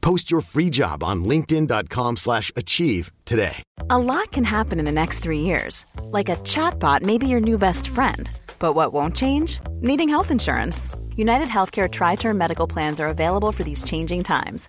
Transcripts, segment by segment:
Post your free job on linkedin.com/achieve slash achieve today. A lot can happen in the next three years. Like a chatbot may be your new best friend. But what won't change? Needing health insurance. United Healthcare Tri Term Medical Plans are available for these changing times.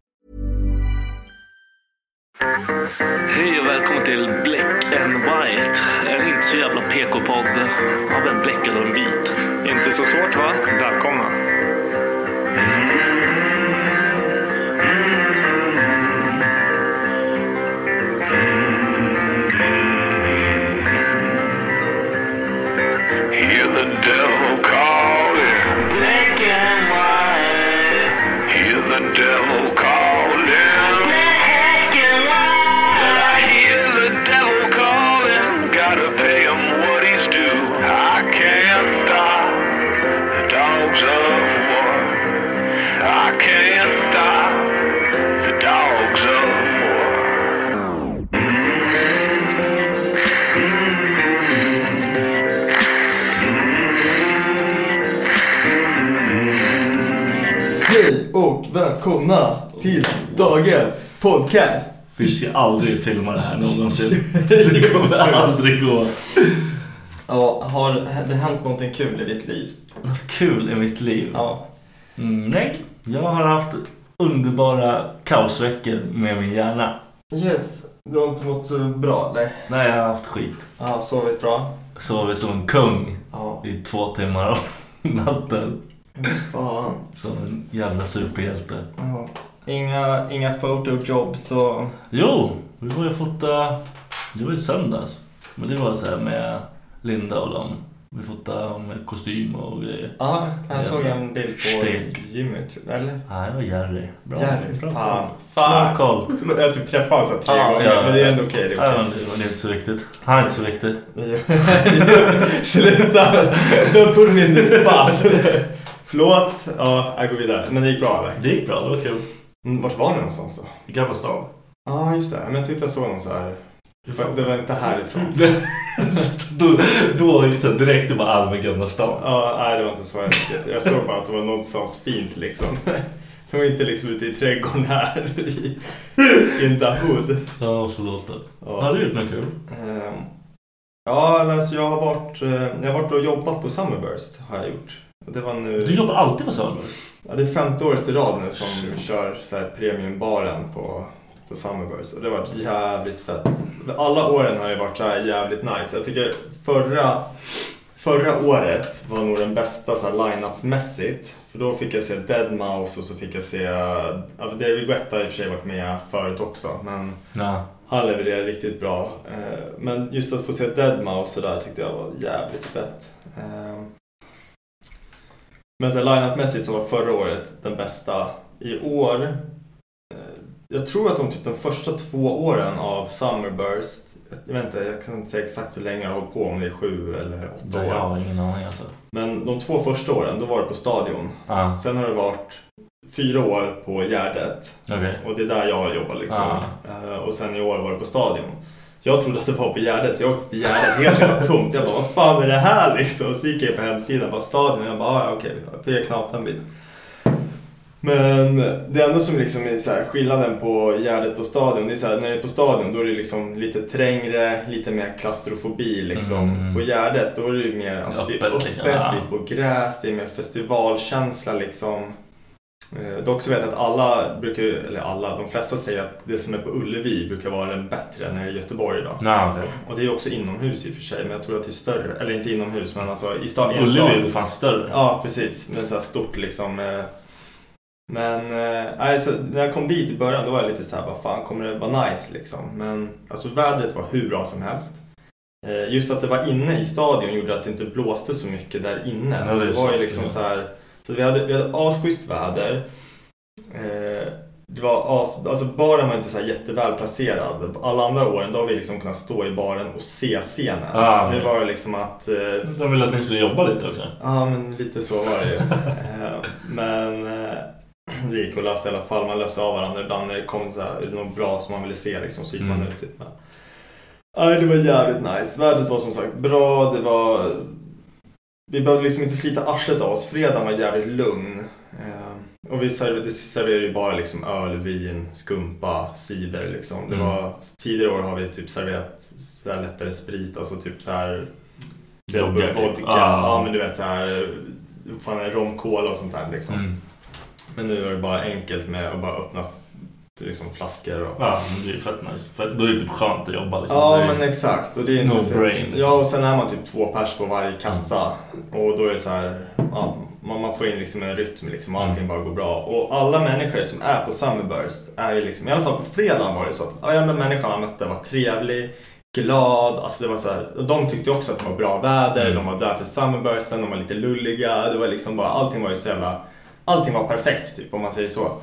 Hej och välkommen till Black and White. En inte så jävla PK-podd av en bläckad och en vit. Inte så svårt va? Välkomna. Hear the devil calling. Black and white. Hear the devil välkomna till dagens podcast. Vi ska aldrig filma det här någonsin. Det kommer aldrig gå. Ja, har det hänt någonting kul i ditt liv? Något kul i mitt liv? Ja. Mm, nej, jag har haft underbara kaosveckor med min hjärna. Yes, du har inte mått så bra eller? Nej, jag har haft skit. Ja, sovit bra? Sovit som en kung Ja. i två timmar om natten. Fan. Som en jävla superhjälte. Ja. Inga, inga photojobs och... Jo, vi var ju fota... Det var ju söndags. Men det var så här med Linda och dem. Vi fotade med kostym och grejer. Ja, jag såg en bild på. Jimmy, tror eller? Nej, det var Jerry. Bra. Jerry, bra fan. Fan. Bra koll. Förlåt, jag har typ träffat honom tre Ja, gånger, ja, men det är ja. ändå okej. det är Ja, okej. men det är inte så viktigt. Han är inte så viktig. Sluta! Don't put me in the spot. Förlåt. Ja, jag går vidare. Men det gick bra eller? Det gick bra, det var kul. Mm, Vart var ni någonstans då? I Gamla stan. Ja, just det. Men jag tyckte jag såg någon så här... Det var, inte härifrån. då, då det direkt det var allmän Gamla stan. Ja, nej det var inte så. Jag, jag såg bara att det var någonstans fint liksom. Det var inte liksom ute i trädgården här i in the hood. Ja, förlåt. Ja. Har du gjort något kul? Ehm, Ja, alltså jag har varit, eh, jag har varit och jobbat på Summerburst har jag gjort. Nu... Du jobbar alltid på Sörnburst. Ja, det är femte året i rad nu som kör så här premiumbaren på, på Summerburst. Och det har varit jävligt fett. Alla åren har det varit så här jävligt nice. Jag tycker förra, förra året var nog den bästa så här line-up-mässigt. För då fick jag se Deadmau5 och så fick jag se... Ja, David Guetta har i och för sig varit med förut också. Men Ja. han levererar riktigt bra. Eh, Men just att få se Deadmau5 så där tyckte jag var jävligt fett. Men så här line-up-mässigt så var förra året den bästa. I år, eh, jag tror att de typ de första två åren av Summerburst, jag vet inte, jag kan inte säga exakt hur länge jag har hållit på, om det är sju eller åtta år. jag har ingen aning alltså. Men de två första åren, då var det på Stadion. Ja. Sen har det varit fyra år på Gärdet. Okej. Och det är där jag har jobbat liksom. Ah. Och sen i år var det på Stadion. Jag trodde att det var på Gärdet, så jag åkte till Gärdet helt jävla tomt. Jag bara, vad fan är det här liksom? Så gick jag på hemsidan, bara Stadion. Jag bara, ah, okej, okay, jag knata en bit. Men det enda som liksom är så här, skillnaden på Gärdet och Stadion, det är så här, när det är på Stadion då är det liksom lite trängre, lite mer klaustrofobi liksom. Mm. På Gärdet då är det mer, alltså, det är Öppet, öppet, liksom. det är på gräs, det är mer festivalkänsla liksom. Eh, Dock så vet jag att alla brukar, eller alla, de flesta säger att det som är på Ullevi brukar vara den bättre än i Göteborg då. Ja, okej. Och det är också inomhus i och för sig, men jag tror att det är större, eller inte inomhus men alltså i stan. Ullevi är ju fan större. Ja, precis. Men så här stort liksom. eh. Men eh, nej, så när jag kom dit i början då var jag lite så här, vad fan kommer det vara nice liksom? Men alltså vädret var hur bra som helst. Eh, Just att det var inne i stadion gjorde att det inte blåste så mycket där inne. Ja, så det är det var ju liksom så här, så vi hade, vi hade asschysst väder. Eh, Det var as, alltså baren var inte så här jätteväl placerad. Alla andra åren då har vi liksom kunnat stå i baren och se scenen. Ah, nu var det liksom att eh, De ville att ni skulle jobba lite också. Ja, men lite så var det ju. Eh, men eh, det gick att lösa i alla fall. Man löste av varandra ibland när det kom så här, något bra som man ville se liksom, så gick man Mm. ut. Typ. Men, nej, det var jävligt nice. Vädret var som sagt bra. Det var... Vi behövde liksom inte slita arslet av oss. Fredagen var jävligt lugn. Eh, och vi serverade, serverade ju bara liksom öl, vin, skumpa, cider liksom. Det Mm. var, tidigare år har vi typ serverat så här lättare sprit, alltså typ så här Groggar, typ. vodka, Ah. ja men du vet så här fan rom, cola och sånt där liksom. Mm. Men nu är det bara enkelt med att bara öppna liksom flaskor och... Ja, men det är fett nice. För då är det typ skönt att jobba liksom. Ja men exakt. Och det är No så... brain, liksom. Ja och sen är man typ två pers på varje kassa. Och då är det så här, ja, man, får in liksom en rytm liksom och allting bara går bra. Och alla människor som är på Summerburst är ju liksom, i alla fall på fredagen var det så att varenda människa man mötte var trevlig, glad. Alltså det var så här, de tyckte också att det var bra väder, Mm. de var där för Summerbursten, de var lite lulliga. Det var liksom bara, allting var ju så jävla, allting var perfekt typ om man säger så.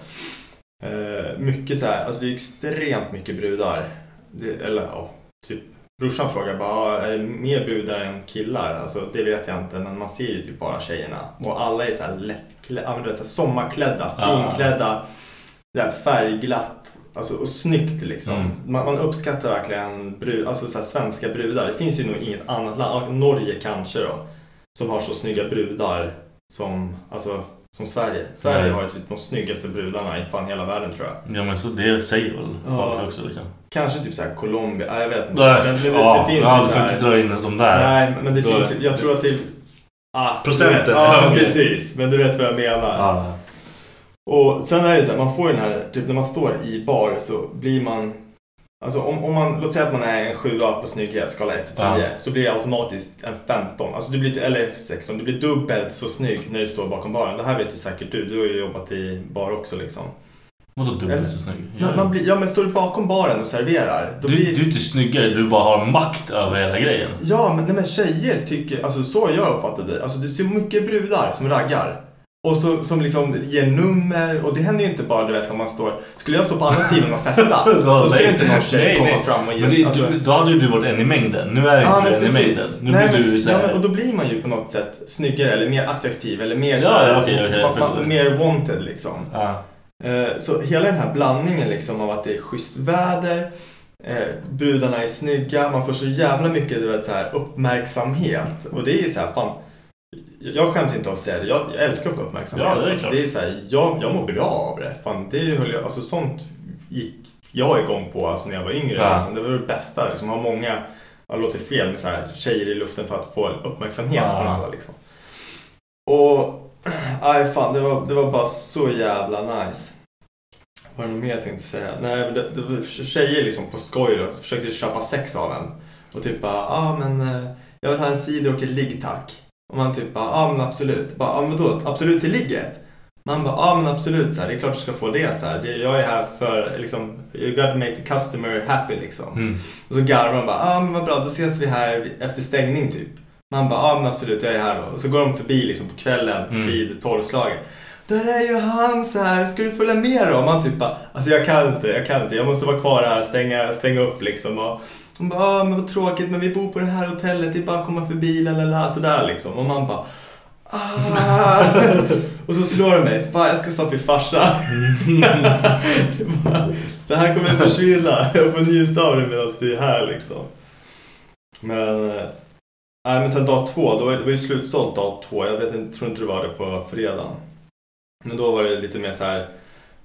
Eh, mycket så här, alltså det är extremt mycket brudar. Det, eller ja, typ. Brorsan frågar bara, "Ah, är det mer brudar än killar? Alltså det vet jag inte, men man ser ju typ bara tjejerna. Och alla är så här lättklädda, men du vet, så sommarklädda, Ja. finklädda, här färgglatt. Alltså, och snyggt liksom. Mm. Man, man uppskattar verkligen brud, alltså, så svenska brudar. Det finns ju nog inget annat land, Norge kanske då, som har så snygga brudar som, alltså, som Sverige. Sverige Nej. har typ de snyggaste brudarna i fan hela världen tror jag. Ja men så det säger väl Ja. folk också liksom. Kanske typ såhär Colombia, ja, jag vet inte. Nej, Men, det, ja, det finns ja, ju du får inte dra in de där. Nej, men det Då- finns ju, jag tror att det... Ah, Procenten, Ja, ja, precis. Men du vet vad jag menar. Ja. Och sen är det så här, man får den här, typ när man står i bar så blir man Alltså om, om man, låt säga att man är en sjua på snygghet, skala 1 till 10, Ja. så blir det automatiskt en 15. Alltså du blir, eller 16, du blir dubbelt så snygg när du står bakom baren. Det här vet ju säkert du, du har ju jobbat i bar också liksom. Vadå dubbelt så snygg? Man, man blir, ja men står du bakom baren och serverar, då Du, blir du är inte snyggare, du bara har makt över hela grejen. Ja, men, nej, men tjejer tycker, alltså så har jag uppfattat det. Alltså det är så mycket brudar som raggar. Och så, som liksom ger nummer och det händer ju inte bara du vet om man står, skulle jag stå på andra sidan och festa, då skulle inte någon tjej nej, komma nej. fram och ge Men det, alltså, du, då hade ju du varit en i mängden. Nu är Ja, inte du en i mängden. Nu Nej, blir men, du så ja, här, men, Och då blir man ju på något sätt snyggare eller mer attraktiv eller mer Ja, här, ja, okej, jag man- man- mer wanted liksom. ja. Eh, Så hela den här blandningen liksom av att det är schysst väder, eh, brudarna är snygga, man får så jävla mycket du vet, så här, uppmärksamhet. Och det är så här, fan, jag skäms inte att säga det, jag, jag älskar att få uppmärksamhet. Ja, det är klart. det är så här, jag, jag mår bra av det. Fan, det höll jag, alltså sånt gick jag igång på alltså, när jag var yngre. Ja. Liksom. Det var det bästa. Liksom. Ha många, jag låter fel med så här, tjejer i luften för att få uppmärksamhet Ja. från alla. Liksom. Och, nej fan, det var, det var bara så jävla nice. Vad är det något mer jag tänkte säga? Nej, men det, det var tjejer liksom på skoj då, försökte köpa sex av en. Och typ bara, ja ah, men eh, jag vill ha en cider och ett ligg tack. Och man typ bara, ja men absolut. Bara, ah, men vadå, absolut till ligget? Man bara, ja men absolut, så här, det är klart du ska få det. Så här. Jag är här för, liksom, you gotta make the customer happy liksom. Mm. Och så garvar de bara, ja men vad bra, då ses vi här efter stängning typ. Man bara, ja men absolut, jag är här då. Och så går de förbi liksom på kvällen Mm. vid tolvslaget. Där är ju han så här, ska du följa med då? Man typ bara, alltså jag kan inte, jag kan inte, jag måste vara kvar här, stänga, stänga upp liksom. Och hon bara, ah, men vad tråkigt, men vi bor på det här hotellet, det är bara att komma förbi, lalala, sådär liksom. Och man bara, ah! Och så slår det mig, fan jag ska snart bli farsa. Det här kommer försvinna, jag får njuta av det medan det är här liksom. Men, eh, nej men sen dag två, då var det var ju slutsålt dag två. Jag vet inte, tror inte det var det på fredagen. Men då var det lite mer så här.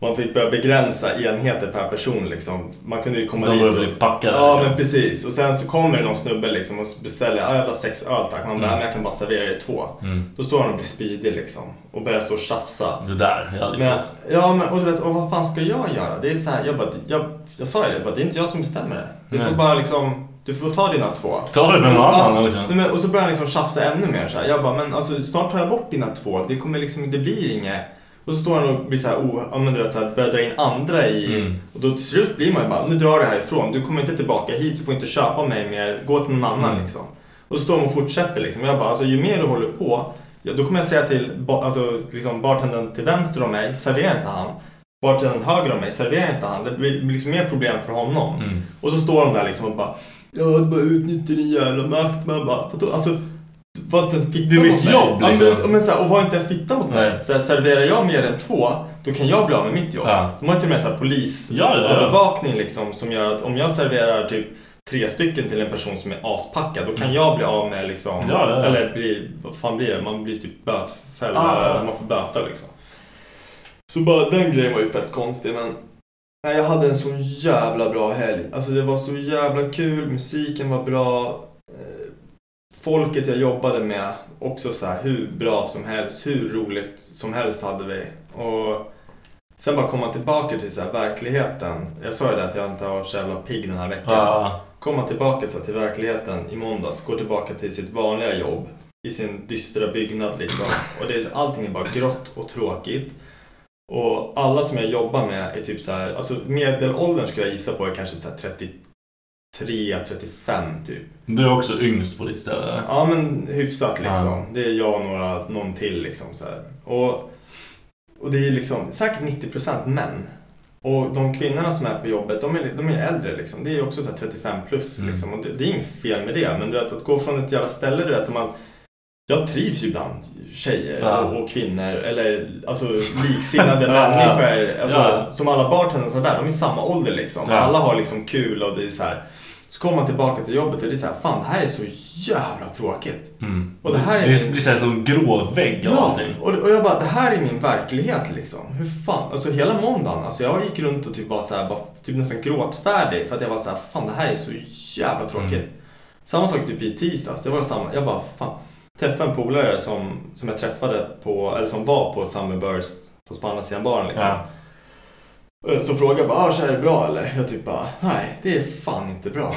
Man fick börja begränsa enheter per person liksom. Man kunde ju komma De dit och... bli packade. Ja liksom. men precis. Och sen så kommer det någon snubbe liksom och beställer, ja jag vill ha sex öl tack. Man bara, Mm. men jag kan bara servera er två. Mm. Då står han och blir speedig liksom. Och börjar stå och tjafsa. Det där, jag hade Men, fått. ja men och du vet, och vad fan ska jag göra? Det är så här, jag bara, jag, jag sa ju det, bara, det är inte jag som bestämmer det. Du får Nej. bara liksom, du får ta dina två. Ta det med annan liksom. men, och så börjar han liksom tjafsa ännu mer så här. Jag bara, men alltså snart tar jag bort dina två. Det kommer liksom, det blir inget. Och så står han och blir så här, oh, ja, men du vet, så här, börjar dra in andra i. Mm. Och då till slut blir man ju bara, nu drar du härifrån. Du kommer inte tillbaka hit, du får inte köpa mig mer. Gå till någon annan Mm. liksom. Och så står de och fortsätter liksom. Jag bara, alltså ju mer du håller på. Ja, då kommer jag säga till alltså, liksom, bartendern till vänster om mig, servera inte han. Bartendern höger om mig, servera inte han. Det blir liksom mer problem för honom. Mm. Och så står de där liksom och bara Ja, bara utnyttjar din jävla makt. Man bara? Alltså, var inte en fitta Det är mitt mot mig. jobb, Ja, liksom. men, men, så här, och var inte en fitta mot mig. Så här, serverar jag mer än två, då kan jag bli av med mitt jobb. Ja. De har inte med så här Ja, ja, polisövervakning liksom, som gör att om jag serverar typ tre stycken till en person som är aspackad, då kan jag bli av med liksom, Mm. Eller bli, vad fan blir det? Man blir typ bötfälld, ja. man får böta liksom. Så bara den grejen var ju fett konstig men Nej, jag hade en så jävla bra helg. Alltså det var så jävla kul, musiken var bra folket jag jobbade med, också så här, hur bra som helst, hur roligt som helst hade vi. Och sen bara komma tillbaka till så här, verkligheten. Jag sa ju det att jag inte har varit så jävla pigg den här veckan. Ah. Komma tillbaka så här, till verkligheten i måndags, gå tillbaka till sitt vanliga jobb i sin dystra byggnad liksom. Och det är, allting är bara grått och tråkigt. Och alla som jag jobbar med är typ så här, alltså medelåldern skulle jag gissa på är kanske så 30 3.35 typ. Du är också yngst på ditt ställe? Ja, men hyfsat liksom. Ja. Det är jag och några, någon till liksom. Så här. Och, och det är liksom säkert 90% män. Och de kvinnorna som är på jobbet, de är, de är äldre liksom. Det är också så 35 plus mm. liksom. Och det, det, är inget fel med det, men du vet att gå från ett jävla ställe, du vet, man jag trivs ju bland tjejer ja. och, och, kvinnor eller alltså liksinnade människor. Alltså, ja. Som alla bartenders där, de är i samma ålder liksom. Alla har liksom kul och det är så här, så kommer man tillbaka till jobbet och det är så här, fan det här är så jävla tråkigt. Mm. Och det här är det, min- det är så här som grå vägg Ja, allting. och, och jag bara, det här är min verklighet liksom. Hur fan, alltså hela måndagen, alltså jag gick runt och typ bara så här, bara, typ nästan gråtfärdig för att jag var så här, fan det här är så jävla tråkigt. Mm. Samma sak typ i tisdags, det var samma, jag bara, fan. Träffade en polare som, som jag träffade på, eller som var på Summerburst, fast på andra sidan baren liksom. Ja. Eh, Så frågade jag bara, ah, så är det bra eller? Jag typ bara, nej det är fan inte bra.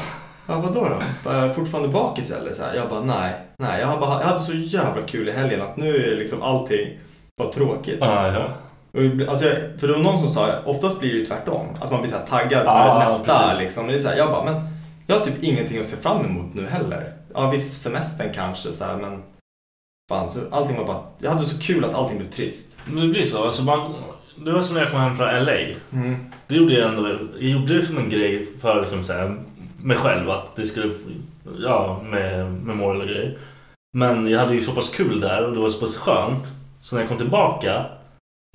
Ja, vadå då? Bara, "Är jag fortfarande bakis eller? Så här. Jag bara, nej. nej jag, bara, jag hade så jävla kul i helgen att nu är liksom allting bara tråkigt. Ja, ja. Och Alltså, för det var någon som sa, oftast blir det ju tvärtom. Att man blir så här taggad för Ja, nästa. precis. Liksom. Det är så här, jag bara, men jag har typ ingenting att se fram emot nu heller. Ja, visst semestern kanske så här, men fan, så allting var bara, jag hade så kul att allting blev trist. Men det blir så. Alltså man, det var som när jag kom hem från LA. Mm. Det gjorde jag ändå. Jag gjorde det som en grej för liksom så här, mig själv. Att det skulle... Ja, med, mål och grejer. Men jag hade ju så pass kul där och det var så pass skönt. Så när jag kom tillbaka.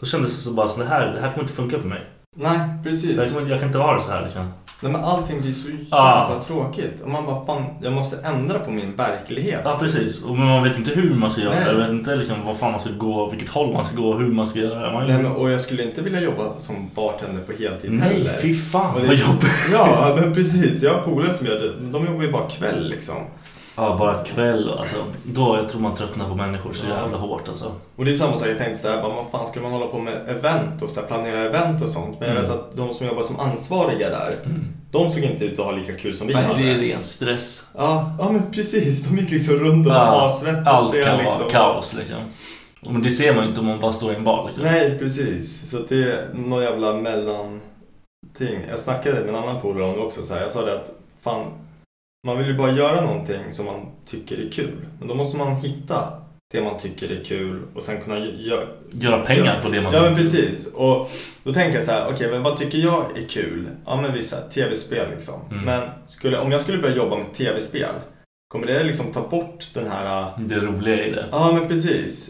Då kändes det så bara som det här, det här kommer inte funka för mig. Nej, precis. Jag kan inte ha det så här liksom. Nej men allting blir så jävla Ja. tråkigt. Och man bara, fan, jag måste ändra på min verklighet. Ja precis. Och man vet inte hur man ska göra. Nej. Jag vet inte liksom vad fan man ska gå, vilket håll man ska gå, hur man ska göra. Man, Nej, men, och jag skulle inte vilja jobba som bartender på heltid Nej, heller. fy fan Och det- vad jobbigt. Ja, men precis. Jag har polare som gör det. De jobbar ju bara kväll liksom. Ja, bara kväll alltså. Då jag tror man tröttnar på människor så jävla hårt alltså. Och det är samma sak, jag tänkte så här, vad fan skulle man hålla på med event och så här, planera event och sånt. Men jag Mm. vet att de som jobbar som ansvariga där, de såg inte ut att ha lika kul som vi Nej, hade. det är ren stress. Ja, ja men precis. De gick liksom runt och var Ja, assvettiga. allt kan liksom. vara kaos liksom. Men det ser man ju inte om man bara står i en bar liksom. Nej, precis. Så det är någon jävla mellanting. Jag snackade med en annan polare om det också. Så här. Jag sa det att fan, man vill ju bara göra någonting som man tycker är kul. Men då måste man hitta det man tycker är kul och sen kunna göra Göra pengar på det man Ja men tycker. precis. Och då tänker jag så här, okej men vad tycker jag är kul? Ja men vissa tv-spel liksom. Mm. Men skulle, om jag skulle börja jobba med tv-spel, kommer det liksom ta bort den här Det roliga i det. Ja men precis.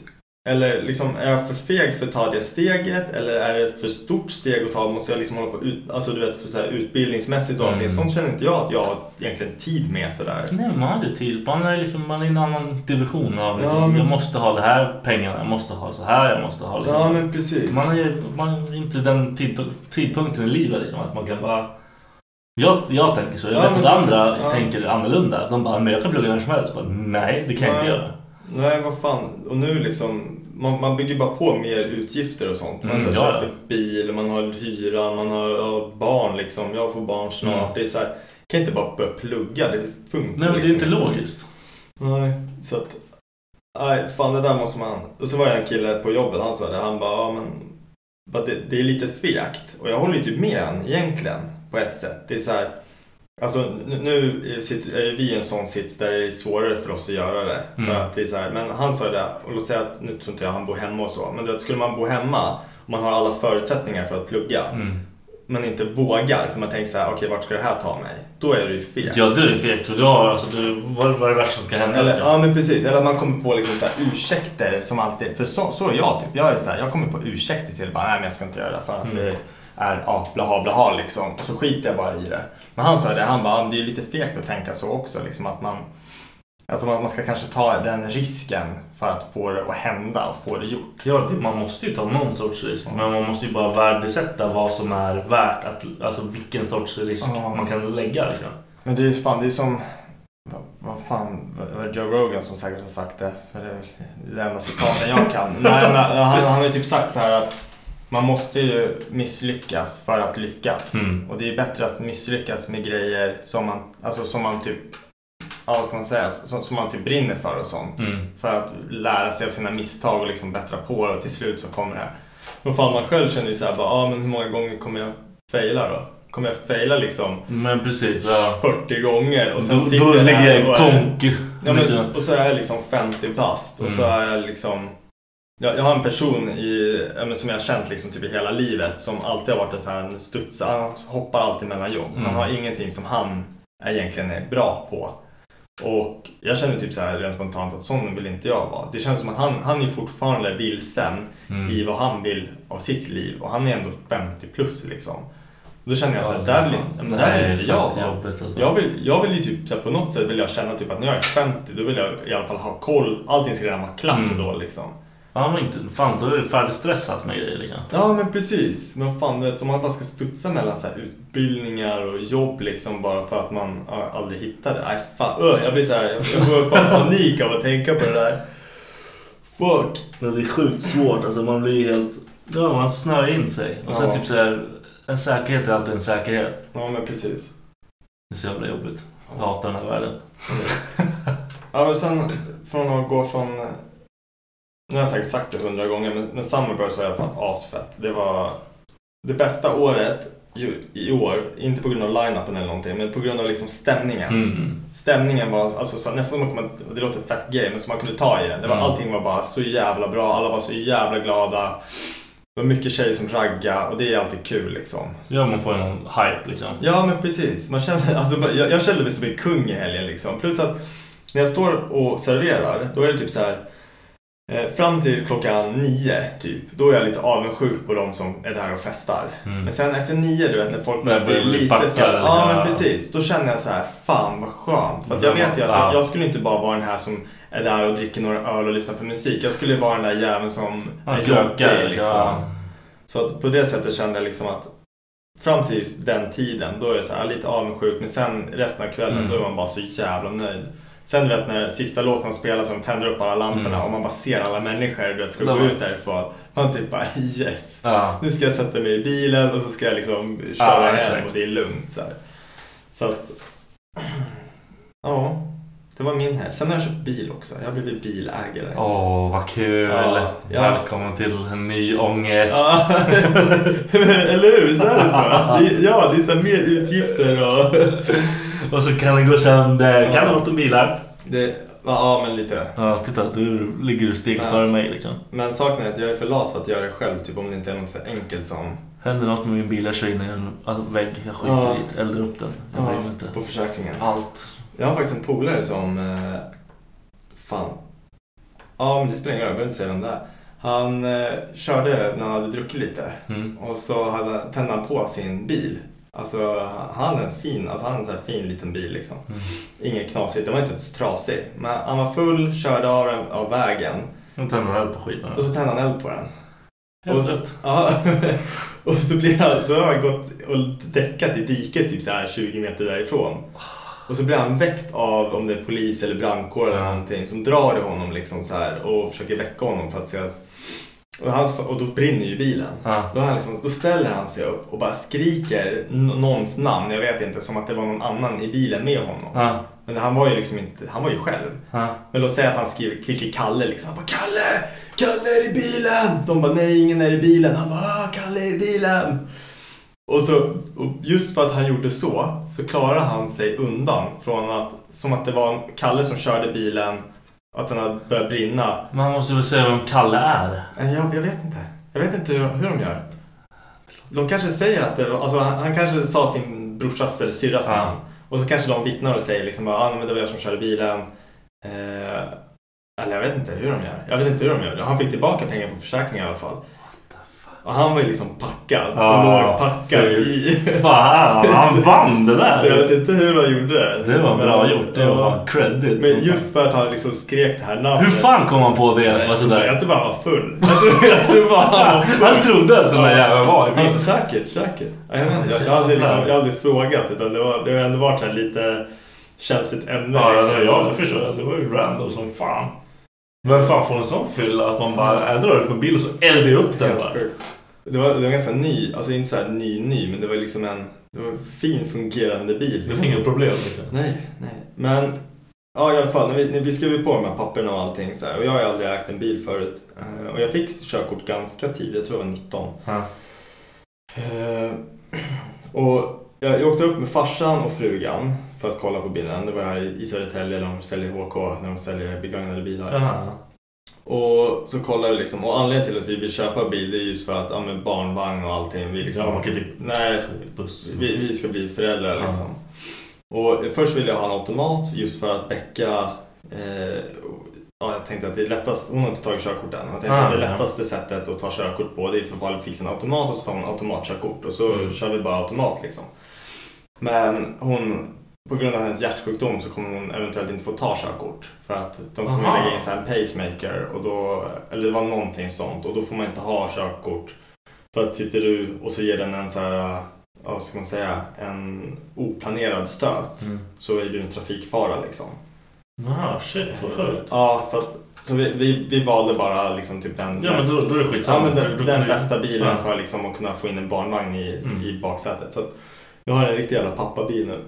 Eller liksom, är jag för feg för att ta det steget? Eller är det ett för stort steg att ta? Måste jag liksom hålla på ut, alltså du vet, för så här, utbildningsmässigt och allting? Mm. Sånt känner inte jag att jag har egentligen tid med sådär. Nej, man har inte tid. Man är, liksom, man är i en annan division av liksom, Ja, men- Jag måste ha det här pengarna, jag måste ha så här, jag måste ha liksom. Ja men precis. Man är, man är inte den tidp- tidpunkten i livet liksom, att man kan bara... Jag, jag tänker så. Jag Ja, vet att andra ja. tänker annorlunda. De bara, men jag kan plugga när som helst. Bara, Nej, det kan jag inte göra. Nej, vad fan. Och nu liksom, man, man bygger bara på mer utgifter och sånt. Man Mm, mm, ja, köper bil, man har hyra, man har barn liksom. Jag får barn snart. Mm. Det är så här, kan inte bara börja plugga, det funkar Nej, men det är liksom inte logiskt. Nej, så att... Nej, fan det där måste man... Och så var det en kille på jobbet, han sa det. Han bara, ja men... Det, det är lite fegt. Och jag håller ju typ med han egentligen, på ett sätt. Det är så här... Alltså nu, är ju vi i en sån sits där det är svårare för oss att göra det. För Mm. att det är så här, men han sa det, och låt säga att, nu tror inte jag han bor hemma och så. Men du vet, skulle man bo hemma och man har alla förutsättningar för att plugga. Mm. Men inte vågar, för man tänker så här, okej vart ska det här ta mig? Då är det ju fel. Ja, du är. För du har, alltså, du, vad, vad är det värsta som kan hända? Eller, liksom? ja men precis, eller att man kommer på liksom så här ursäkter som alltid, för så, så är jag typ. Jag är så här, jag kommer på ursäkter till bara, nej men jag ska inte göra det för att Mm. det är ja, blaha blaha liksom. Och så skiter jag bara i det. Men han sa det, han bara, det är lite fegt att tänka så också liksom att man Alltså man, ska kanske ta den risken för att få det att hända och få det gjort. Ja, det, man måste ju ta någon sorts risk. Men man måste ju bara värdesätta vad som är värt att... Alltså vilken sorts risk Ja. man kan lägga liksom. Men det är ju fan, det är som vad, fan, var det Joe Rogan som säkert har sagt det? För det är det enda citaten jag kan. Nej, men han, han har ju typ sagt så här att man måste ju misslyckas för att lyckas. Mm. Och det är bättre att misslyckas med grejer som man, alltså som man typ, ja vad ska man säga, som, som man typ brinner för och sånt. Mm. För att lära sig av sina misstag och liksom bättra på det och till slut så kommer det. Och fan man själv känner ju såhär bara, ja men hur många gånger kommer jag faila då? Kommer jag faila liksom Men precis. Ja. 40 gånger och sen Då, sitter då jag här och är- konk. Ja, men, och så är jag liksom 50 bast och så är jag liksom jag, jag har en person i, som jag har känt liksom typ i hela livet som alltid har varit en sån här studs, han hoppar alltid mellan jobb. Mm. Han har ingenting som han egentligen är bra på. Och jag känner typ så här rent spontant att sån vill inte jag vara. Det känns som att han, han är fortfarande vilsen Mm. i vad han vill av sitt liv och han är ändå 50 plus liksom. Då känner jag så här, Ja, där vill, men där vill inte jag vara. alltså. Jag vill, jag vill ju typ så här, på något sätt vill jag känna typ att när jag är 50 då vill jag i alla fall ha koll. Allting ska redan vara klart Mm. då liksom. Ja, men inte... Fan, då är du färdigstressad med grejer liksom. Ja men precis. Men fan du vet, om man bara ska studsa mellan så här utbildningar och jobb liksom bara för att man aldrig hittar det. Nej fan, öh, jag blir så här, jag får fan panik av att tänka på det där. Fuck. Men det är sjukt svårt. Alltså man blir helt... Ja, man snöar in sig. Och sen Ja. typ så här... En säkerhet är alltid en säkerhet. Ja men precis. Det är så jävla jobbigt. Jag hatar den här världen. Ja men sen från att gå från Nu har jag säkert sagt det hundra gånger men, men Summerburst var i alla fall asfett. Det var det bästa året i år. Inte på grund av line-upen eller någonting men på grund av liksom stämningen. Mm. Stämningen var alltså, så, nästan som att man, det låter fett gay men som man kunde ta i den. Det var, Mm. Allting var bara så jävla bra. Alla var så jävla glada. Det var mycket tjejer som ragga och det är alltid kul liksom. Ja, man får en hype liksom. Ja men precis. Man känner, alltså, jag, jag kände mig som en kung i helgen liksom. Plus att när jag står och serverar, då är det typ så här. Eh, fram till klockan nio typ, då är jag lite avundsjuk på de som är där och festar. Mm. Men sen efter nio, du vet när folk Börjar bli lite för... Ja men precis. Då känner jag så här, fan vad skönt. För jag vet ju att Ja. jag, jag skulle inte bara vara den här som är där och dricker några öl och lyssnar på musik. Jag skulle vara den där jäveln som är jobbig liksom. ja. Så att på det sättet kände jag liksom att fram till just den tiden, då är det så här, lite avundsjuk. Men sen resten av kvällen, Mm. då är man bara så jävla nöjd. Sen du vet när sista låten spelas och de tänder upp alla lamporna Mm. och man bara ser alla människor du vet, ska Då gå ut därifrån. Man typ bara yes. Ja. Nu ska jag sätta mig i bilen och så ska jag liksom köra Ja, hem exakt. och det är lugnt. Så, här. så att... Ja, det var min helg. Sen har jag köpt bil också. Jag har blivit bilägare. Åh, vad kul. Ja, ja. Välkommen till en ny ångest. Ja, eller hur? Visst är det så? Ja, det är så här mer utgifter och... Och så kan den gå sönder. Ja. Kan du åt bilar? Det, ja, men lite. Ja, titta. Du ligger du steg före mig liksom. Men saken är att jag är för lat för att göra det själv, typ om det inte är något så enkelt som... Händer något med min bil, jag kör in i en vägg. Jag skiter Ja. i det. Eldar upp den. Jag bryr mig inte. på försäkringen. Allt. Jag har faktiskt en polare som... Eh, fan. Ja, men det spelar ingen roll. Jag behöver inte säga vem det är. Han eh, körde när han hade druckit lite. Mm. Och så hade, tände han på sin bil. Alltså han hade en fin, alltså han hade en fin liten bil liksom. Mm. Inget knasigt, den var inte så trasig. Men han var full, körde av den av vägen. Och tänder eld på skiten. Och så tände han eld på den. Helt och, så- rätt. ja, och så, blir han, så har han gått och däckat i diket typ så här 20 meter därifrån. Och så blir han väckt av om det är polis eller brandkår eller någonting som drar i honom liksom så här och försöker väcka honom för att se och, hans, och då brinner ju bilen. Ja. Då, han liksom, då ställer han sig upp och bara skriker någons namn, jag vet inte, som att det var någon annan i bilen med honom. Ja. Men han var ju liksom inte, han var ju själv. Ja. Men låt säga att han skriver, klickar Kalle liksom. Han bara Kalle! Kalle är i bilen! De bara nej, ingen är i bilen. Han bara "Ah, Kalle är i bilen! Och, så, och just för att han gjorde så, så klarade han sig undan från att, som att det var Kalle som körde bilen, att den hade börjat brinna. Man måste väl säga vem Kalle är. Men jag, jag vet inte. Jag vet inte hur, hur de gör. De kanske säger att det var, alltså han, han kanske sa sin brorsas eller syrras Ja. namn. Och så kanske de vittnar och säger liksom ah, men det var jag som körde bilen. Eh, eller jag vet inte hur de gör. Jag vet inte hur de gör. Han fick tillbaka pengar på försäkringen i alla fall. Och han var ju liksom packad. Ja, och låg packad i... Fan, han vann det Så jag där. vet inte hur han gjorde det. Det var bra Men, gjort. Det var fan credit. Men just för att han liksom skrek det här namnet. Hur fan kom han på det? Jag Var sådär? jag tror bara han var full. Jag tror, jag tror bara han var full. Han trodde att den där jäveln var i bilen. säkert, säkert. Ja, Jag, vet inte, jag, jag, aldrig, liksom, jag aldrig frågat utan det, var, det har ändå varit här lite känsligt ämne. Ja, liksom. ja, det förstår jag. Det var ju random som fan. Vem fan får en sån fylla att man bara äh, drar ut på bil och så eldar upp den bara. Det var, det var ganska ny, alltså inte så här ny ny, men det var liksom en, det var en fin fungerande bil. Det var inga problem liksom. Nej, nej. Men ja, i alla fall, när vi, när vi skrev på de här papperna och allting så här, och jag har aldrig ägt en bil förut. Eh, Och jag fick körkort ganska tidigt, jag tror jag var 19. Ja. Eh, och jag, jag åkte upp med farsan och frugan för att kolla på bilen. Det var här i Södertälje där de säljer HK, när de säljer begagnade bilar. Jaha. Och så kollade vi liksom, och anledningen till att vi vill köpa bil det är just för att, ja men barnvagn och allting. Vi liksom, Ja, man kan typ... Nej, Buss. vi, vi ska bli föräldrar Ja. liksom. Och först ville jag ha en automat just för att Becka eh, Ja, jag tänkte att det är lättast, hon har inte tagit körkort än. Jag tänkte Ah, att det ja. lättaste sättet att ta körkort på det är för att fixa en automat och så tar man automatkörkort och så Mm. kör vi bara automat liksom. Men hon, på grund av hennes hjärtsjukdom så kommer hon eventuellt inte få ta körkort. För att de kommer Aha. lägga in så här en pacemaker och då, eller det var någonting sånt och då får man inte ha körkort. För att sitter du och så ger den en så här, vad ska man säga, en oplanerad stöt Mm. så är du en trafikfara liksom. Jaha, shit vad sjukt. Ja, så, att, så vi, vi, vi valde bara liksom typ den, Ja men då, då ja, men den, den bästa bilen Ja. för liksom att kunna få in en barnvagn i, Mm. i baksätet. Så att jag har en riktig jävla pappabil nu.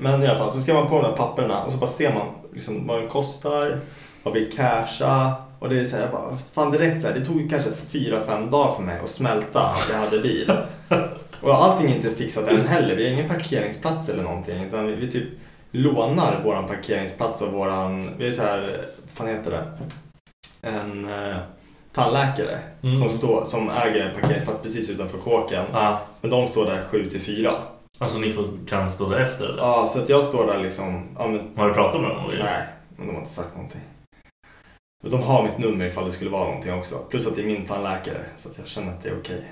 Men i alla fall så ska man på de här papperna och så bara ser man liksom vad den kostar, vad vi casha och det är så här, jag bara, fan direkt så här, det tog kanske fyra fem dagar för mig att smälta att jag hade bil. Och allting är inte fixat än heller. Vi har ingen parkeringsplats eller någonting. Utan vi, vi typ lånar våran parkeringsplats och våran, vi är så här, vad fan heter det? En eh, tandläkare Mm. som, står, som äger en parkeringsplats precis utanför kåken. Ja, Men de står där 7 till 4. Alltså ni får, kan stå där efter eller? Ja, så att jag står där liksom, ja men Har du pratat med dem? grejer? nej, men de har inte sagt någonting. Men de har mitt nummer ifall det skulle vara någonting också. Plus att det är min tandläkare, så att jag känner att det är okej.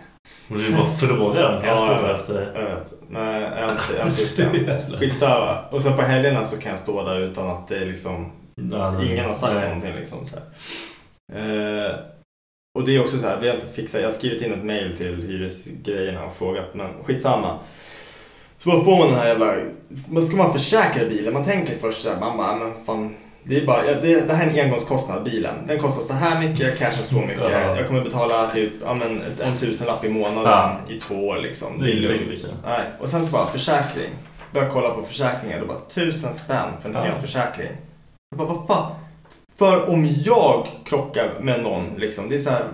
Men du bara frågar dem. Kan jag Ja, stå där efter det? Jag vet. Nej, jag har inte, jag har inte gjort det än. Skitsamma. Och sen på helgerna så kan jag stå där utan att det är liksom det- Ingen har sagt nej. någonting liksom så här. Eh, och det är också så här, vi har inte fixat, jag har skrivit in ett mail till hyresgrejerna och frågat men skitsamma. Så bara får man den här jävla, men ska man försäkra bilen? Man tänker först så här, man bara, men fan. Det, är bara, ja, det, det här är en engångskostnad, bilen. Den kostar så här mycket, jag cashar så mycket. Ja. Jag kommer betala typ ja, men, en tusenlapp i månaden Ja. i två år liksom. Det är lugnt. Nej. Och sen så bara försäkring. Börjar kolla på försäkringar. Då bara tusen spänn för en Ja. hel försäkring. Jag bara, vad fan? För om jag krockar med någon, liksom, det är så här,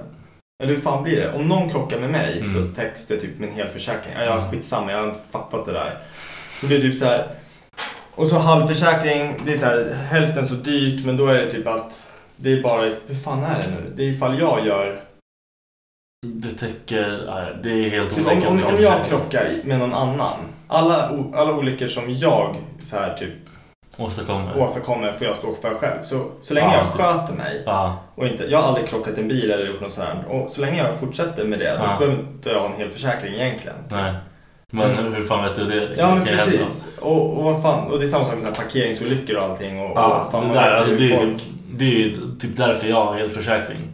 eller hur fan blir det? Om någon krockar med mig Mm. så täcks det typ med en hel försäkring. Ja, ja, skitsamma, jag har inte fattat det där. Det blir typ så här. Och så halvförsäkring, det är så här, hälften så dyrt men då är det typ att det är bara, hur fan är det nu? Det är ifall jag gör, Det täcker... Nej, det är helt typ, olika. om, om, om jag krockar med någon annan. Alla, alla olyckor som jag så här typ Åstadkommer. åstadkommer får jag stå för själv. Så, så länge Ja, jag sköter mig Ja, och inte, jag har aldrig krockat en bil eller gjort något sånt. Och så länge jag fortsätter med det, då Ja. behöver inte jag ha en hel försäkring egentligen. nej. Men Mm. hur fan vet du det? Liksom? Ja men precis. Och, och vad fan, och det är samma sak med så här parkeringsolyckor och allting. Och, Ja, och fan, det, där, alltså, det, är folk- typ, det är ju typ därför jag har elförsäkring.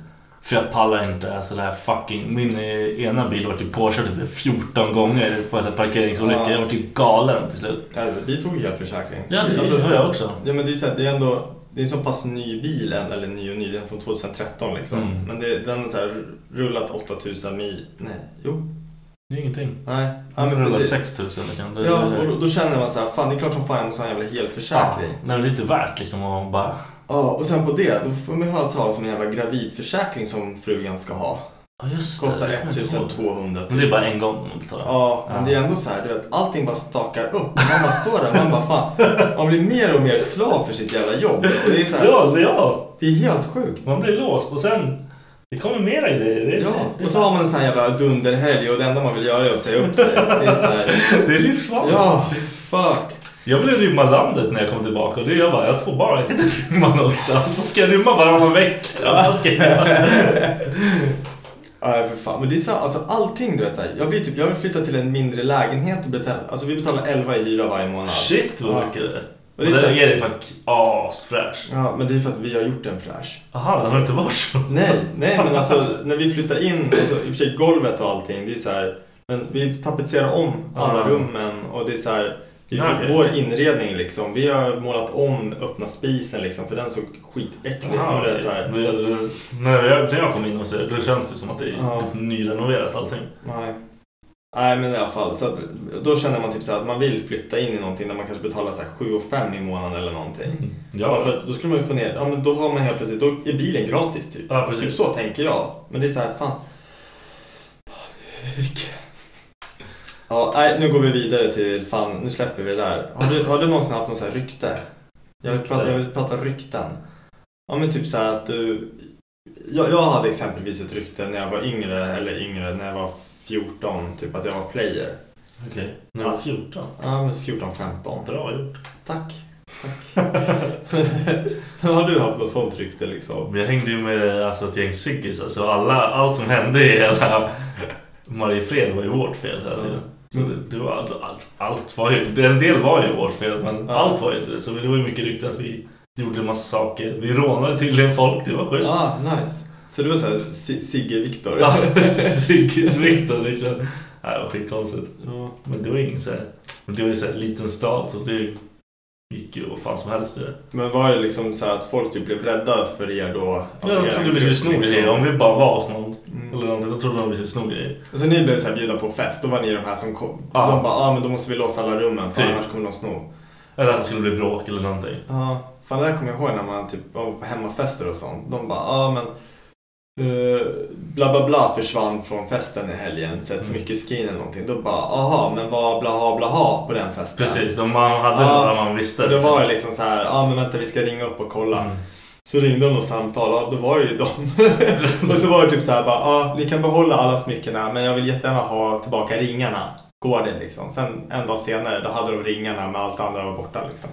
För jag pallar inte alltså det här fucking... Min eh, ena bil var typ påkörd typ 14 gånger på en parkeringsolycka. Ja. Jag var typ galen till slut. Ja, vi tog ju hel försäkring. Ja, det har jag också. Ja men det är så här, det är ändå det är en så pass ny bil, eller ny och ny, den är från 2013 liksom. Mm. Men det, den har så här rullat 8000 mil, nej, jo, Det är ingenting. nej. Ja Ja, men rullar precis. 6000 liksom. Det, Ja, och då, då känner man så här, fan det är klart som fan jag måste ha en jävla ja, helförsäkring. nej, men det är inte värt liksom att bara... Ja, och sen på det, då får man höra talas om en jävla gravidförsäkring som frugan ska ha. Ja, just det, Kostar det kommer jag inte ihåg. 1200 Men det är bara en gång man betalar. Ja, men det är ändå så här, du vet, allting bara stakar upp. Man bara står där, man bara fan, man blir mer och mer slav för sitt jävla jobb. Och det är så här, Ja, det, ja. det är helt sjukt. Man blir låst och sen... Det kommer mera grejer. Det, Ja, det, och så har man en sån här jävla dunderhelg och det enda man vill göra är att säga upp sig. Det är så här, det är livsfarligt. ja, fuck. Jag ville rymma landet när jag kom tillbaka och det är jag bara, jag har två barn, jag kan inte rymma någonstans. Då ska jag rymma varannan vecka. Vad ska jag göra? Nej för fan. Men det är så, alltså allting du vet så här, Jag blir typ, jag vill flytta till en mindre lägenhet och betala, alltså vi betalar 11 i hyra varje månad. Shit vad Ja. mycket det är. Och det är så det dig fan asfräsch. Ja, men det är för att vi har gjort en flash. Jaha, det har inte varit så. Nej, nej men alltså när vi flyttar in, alltså, i och för sig golvet och allting, det är så här, men vi tapetserar om alla Ja. rummen och det är så här, det är Ja, vår inredning liksom. Vi har målat om öppna spisen liksom för den såg skitäcklig ut. När jag, när jag kom in och så, då känns det som att det är Ja. nyrenoverat allting. Nej. Nej men i alla fall, så att, då känner man typ så att man vill flytta in i någonting där man kanske betalar så här 7 och 5 i månaden eller någonting. Bara Ja, för att då skulle man ju få ner, ja men då har man helt plötsligt, då är bilen gratis typ. ja precis. Typ så tänker jag. Men det är så här, fan. Ja, nej, nu går vi vidare till, fan, nu släpper vi det där. Har du, har du någonsin haft något så här rykte? Jag vill, prata, jag vill prata rykten. Ja men typ så här att du... Jag, jag hade exempelvis ett rykte när jag var yngre, eller yngre, när jag var 14, typ att jag var player. Okej, när du var 14. Ja men 14-15. Bra gjort. Tack. Tack. har du haft något sånt rykte liksom? Jag hängde ju med alltså, ett gäng ciggis. Alltså, alla, allt som hände i hela Mariefred var ju vårt fel hela tiden. Så det, det var allt, allt, allt var ju, en del var ju vårt fel men Ja. allt var ju inte det. Så det var ju mycket rykte att vi gjorde en massa saker. Vi rånade tydligen folk, det var schysst. Ah, nice. Så du var såhär Sigge Viktor? Ja, Ciggis Viktor liksom. Nej, det var skitkonstigt. Ja. Men det var ingen så här, men det var ju så här liten stad så det gick ju vad fan som helst i det. Men var det liksom så här att folk typ blev rädda för er då? Alltså, jag er trodde vi skulle sno grejer. Om vi bara var hos någon Mm. eller någonting, då trodde de vi skulle sno grejer. Och så ni blev så här bjudna på fest, då var ni de här som kom. Ja. De bara, ah, men då måste vi låsa alla rummen för Typ. annars kommer de sno. Eller att det skulle bli bråk eller någonting. Ja, fan det här kommer jag ihåg när man typ var på hemmafester och sånt. De bara, ja ah, men eh, bla bla bla försvann från festen i helgen. Så ett Mm. smyckeskrin eller någonting. Då bara, aha men vad blaha blaha på den festen? Precis, de, man hade Ja. vad man visste. Då var det liksom så här, ja ah, men vänta vi ska ringa upp och kolla. Mm. Så ringde de och samtalade, ja, då var det ju dem. och så var det typ så här, bara, ja ni kan behålla alla smyckena men jag vill jättegärna ha tillbaka ringarna. Går det liksom? Sen en dag senare, då hade de ringarna men allt andra var borta liksom.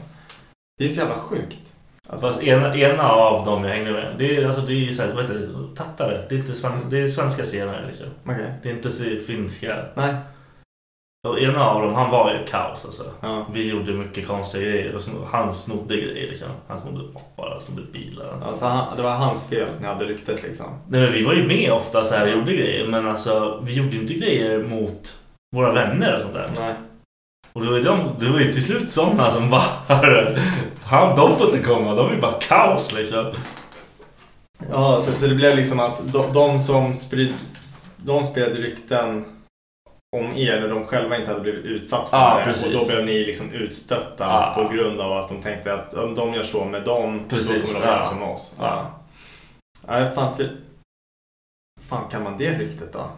Det är så jävla sjukt. Att, Fast ena, ena av dem jag hängde med, det är, alltså, det är så här, vad heter det, tattare. Det är, inte svenska, det är svenska scener liksom. okej. Det är inte så finska. Nej. Och ena av dem, han var ju kaos alltså. Ja. Vi gjorde mycket konstiga grejer och han snodde grejer liksom. Han snodde bilar. Han snodde. Alltså, han, det var hans fel att ni hade ryktet liksom. Nej men vi var ju med ofta så här och gjorde grejer men alltså vi gjorde inte grejer mot våra vänner och sånt där. Nej. Och det var ju, de, det var ju till slut sådana som bara han, de får inte komma, de är bara kaos liksom. Ja, så, så det blev liksom att de, de som sprid, de spred rykten om er när de själva inte hade blivit utsatt för Ja, det. precis. Och då blev ni liksom utstötta Ja. på grund av att de tänkte att om de gör så med dem, Precis, då kommer de göra ja. så med oss. Ja. Nej, fan, för, fan kan man det ryktet då?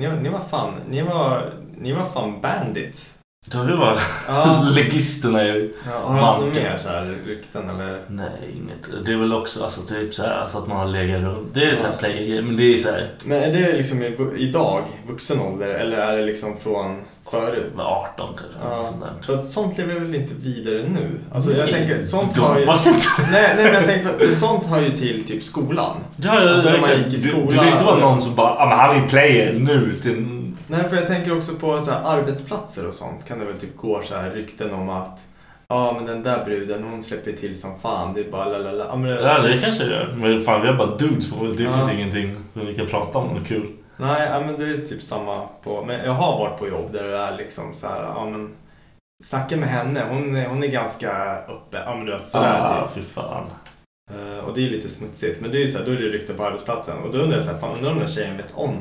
Ni, var- ni var fan, ni var, ni var fan bandits. Då har vi bara Ja. legisterna i Ja, har du haft mer så här rykten eller? Nej, inget. Det är väl också alltså, typ så här, alltså att man har legat runt. Det är så här Ja. player men det är så här Men är det liksom i, idag, vuxen ålder, eller är det liksom från förut? 18 kanske. Ja, Sånt där. för att sånt lever väl inte vidare nu? Alltså jag Nej, tänker, sånt har ju... Nej, nej men jag tänker, för sånt hör ju till typ skolan. Ja, ja, Alltså, man exakt. gick i Du, du kan inte vara någon som bara, ah, men han är player nu till... Nej, för jag tänker också på så här, arbetsplatser och sånt kan det väl typ gå så här rykten om att Ja men den där bruden hon släpper till som fan. Det är bara lalala. Ja, men det, Ja, det kanske gör. Men fan, vi har bara dudes på det. Ja. finns ingenting vi kan prata om något kul. Nej, ja, men det är typ samma på... Men jag har varit på jobb där det är liksom så här, ja men... Snacka med henne, hon är, hon är ganska öppen. Ja men du vet sådär ah, typ. fy fan. Eh, och det är lite smutsigt. Men det är ju så här, då är det rykten på arbetsplatsen. Och då undrar jag så här, fan undrar om den tjejen vet om?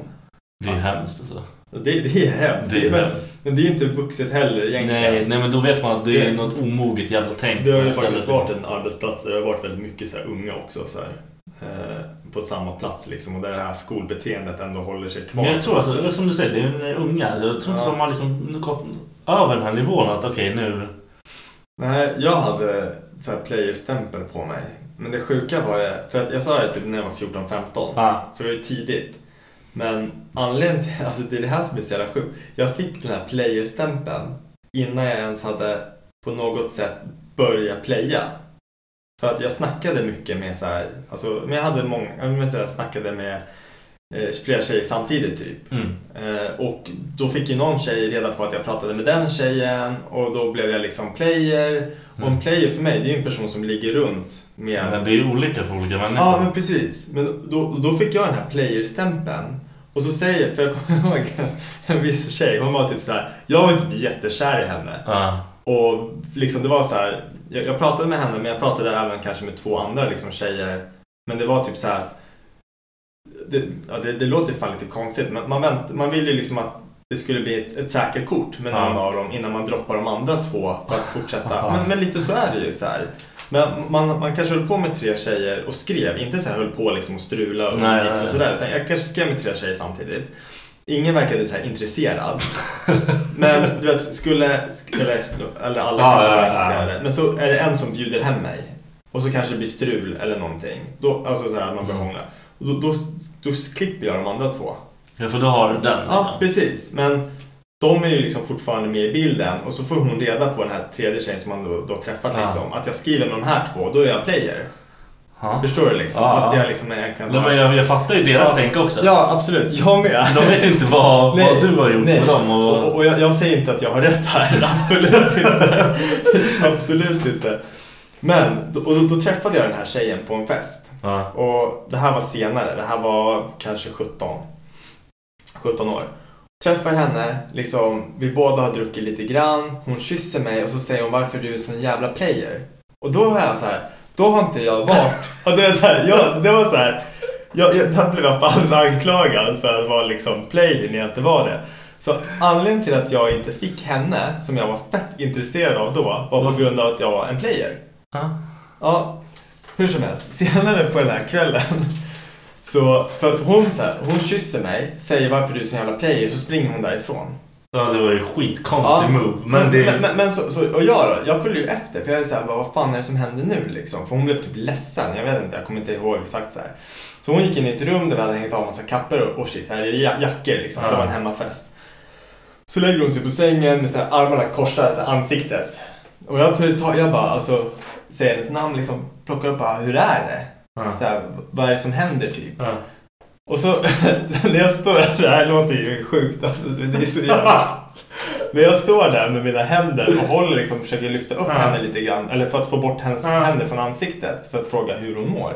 Det är hemskt alltså. Det, det är hemskt. Det är men, hemskt. men det är ju inte vuxet heller egentligen. Nej, nej, men då vet man att det är något omoget jävla tänk. Det har ju faktiskt varit en arbetsplats där det har varit väldigt mycket så här unga också. Så här, eh, på samma plats liksom. Och där det här skolbeteendet ändå håller sig kvar. Men jag tror alltså, som du säger, det är unga. Jag tror inte Ja. de har liksom gått över den här nivån att okej nu... Nej, jag hade så här playerstämpel på mig. Men det sjuka var ju, för att jag sa det typ när jag var 14-15. Ah, Så det var ju tidigt. Men anledningen till, alltså det är det här som är så jävla sjukt. Jag fick den här playerstämpeln innan jag ens hade på något sätt börjat playa. För att jag snackade mycket med så här, alltså, men jag hade många, menar så här, jag snackade med eh, flera tjejer samtidigt typ. mm. Eh, och då fick ju någon tjej reda på att jag pratade med den tjejen och då blev jag liksom player. Och en player för mig, det är ju en person som ligger runt med... Men det är olika för olika människor. Ja, men precis. Men då, då fick jag den här playerstämpeln. Och så säger, för jag kommer ihåg en viss tjej, hon var typ så här, jag var typ jättekär i henne. Ja. Och liksom det var så här, jag, jag pratade med henne men jag pratade även kanske med två andra liksom tjejer. Men det var typ så här. Det, ja, det, det låter fan lite konstigt men man, vänt, man ville ju liksom att det skulle bli ett, ett säkert kort med någon Ja. av dem innan man droppar de andra två för att fortsätta. Men, men lite så är det ju så här. Men man, man kanske höll på med tre tjejer och skrev, inte så här höll på liksom och strula och Nej, och sådär. Utan jag kanske skrev med tre tjejer samtidigt. Ingen verkade så här intresserad. Men du vet, skulle, sk- eller, eller alla Ja, kanske ja, var intresserade. Men så är det en som bjuder hem mig. Och så kanske det blir strul eller någonting. Då, alltså så här, man börjar Mm. hångla. Och då, då, då klipper jag de andra två. ja, för då har du den. Ja, liksom. precis. Men de är ju liksom fortfarande med i bilden. Och så får hon reda på den här tredje tjejen som man då, då träffat Ja. liksom. Att jag skriver med de här två, då är jag player. Ja. Förstår du liksom? Ja, Fast ja. jag liksom egentligen Nej, men jag, jag fattar ju deras Ja. tänk också. Ja, absolut. Jag med. De vet inte vad, Nej, vad du har gjort nej. med dem. Och, Och, och jag, jag säger inte att jag har rätt här, absolut inte. absolut inte. Men, och då, då träffade jag den här tjejen på en fest. ja. Och det här var senare, det här var kanske 17. 17 år. Träffar henne, liksom, vi båda har druckit lite grann. Hon kysser mig och så säger hon varför du är en sån jävla player. Och då var jag så här, då har inte jag varit. Och det, är så här, jag, det var så här, jag, jag, då blev jag fan anklagad för att vara liksom player när jag inte var det. Så anledningen till att jag inte fick henne, som jag var fett intresserad av då, var på grund av att jag var en player. Ja. Ja, hur som helst. Senare på den här kvällen så, för att hon, så här, hon kysser mig, säger varför du är så jävla player, så springer hon därifrån. ja, det var ju skitkonstig move. Men, det... men, men, men så, så, och jag då, jag följer ju efter för jag är såhär, vad fan är det som händer nu liksom? För hon blev typ ledsen, jag vet inte, jag kommer inte ihåg exakt så här. Så hon gick in i ett rum där vi hade hängt av massa kappor och, och shit, så här, ja- jackor liksom, för det var en hemmafest. Så lägger hon sig på sängen med så här, armarna korsar, så här, ansiktet. Och jag, tar- jag bara, alltså, säger hennes namn, liksom, plockar upp bara, hur är det? Ja. Så här, vad är det som händer typ? Ja. Och så när jag står där, det här låter ju sjukt alltså, det är så jävla... När jag står där med mina händer och håller liksom, försöker lyfta upp Ja. henne lite grann, eller för att få bort hennes händer från ansiktet för att fråga hur hon mår.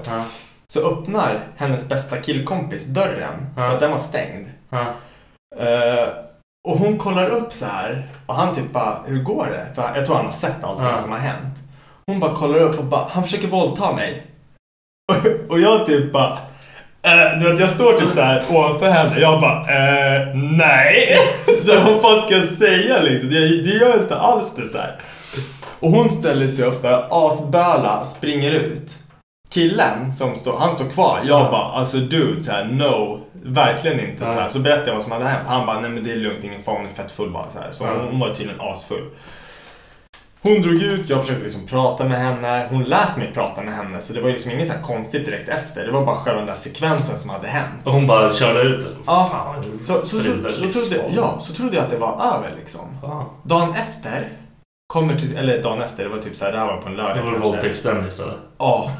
Så öppnar hennes bästa killkompis dörren, för att den var stängd. Eh, och hon kollar upp så här och han typ bara, hur går det? För jag tror han har sett allting Ja. som har hänt. Hon bara kollar upp och bara, han försöker våldta mig. Och, och jag typ bara, eh, du vet jag står typ så här ovanför henne. Jag bara, eh, nej. Så vad fan ska jag säga liksom? Det, det gör inte alls det så här. Och hon ställer sig upp där, asböla, springer ut. killen som står, han står kvar. Jag bara, alltså dude, så här, no. Verkligen inte. Så, här. så berättade jag vad som hade hänt. Han bara, nej men det är lugnt, ingen fara, hon är fett full bara. Så, här. så hon, hon var tydligen asfull. Hon drog ut, jag försökte liksom prata med henne. Hon lät mig prata med henne. Så det var liksom inget så konstigt direkt efter. Det var bara själva den där sekvensen som hade hänt. Och hon bara körde ut det. Ja, Fan, så, så, så, så, trodde, ja, så trodde jag att det var över liksom. Ja. Dagen efter, kommer till, eller dagen efter, det var typ så här, det här var på en lördag Det var kanske. våldtäktsdennis eller? Ja.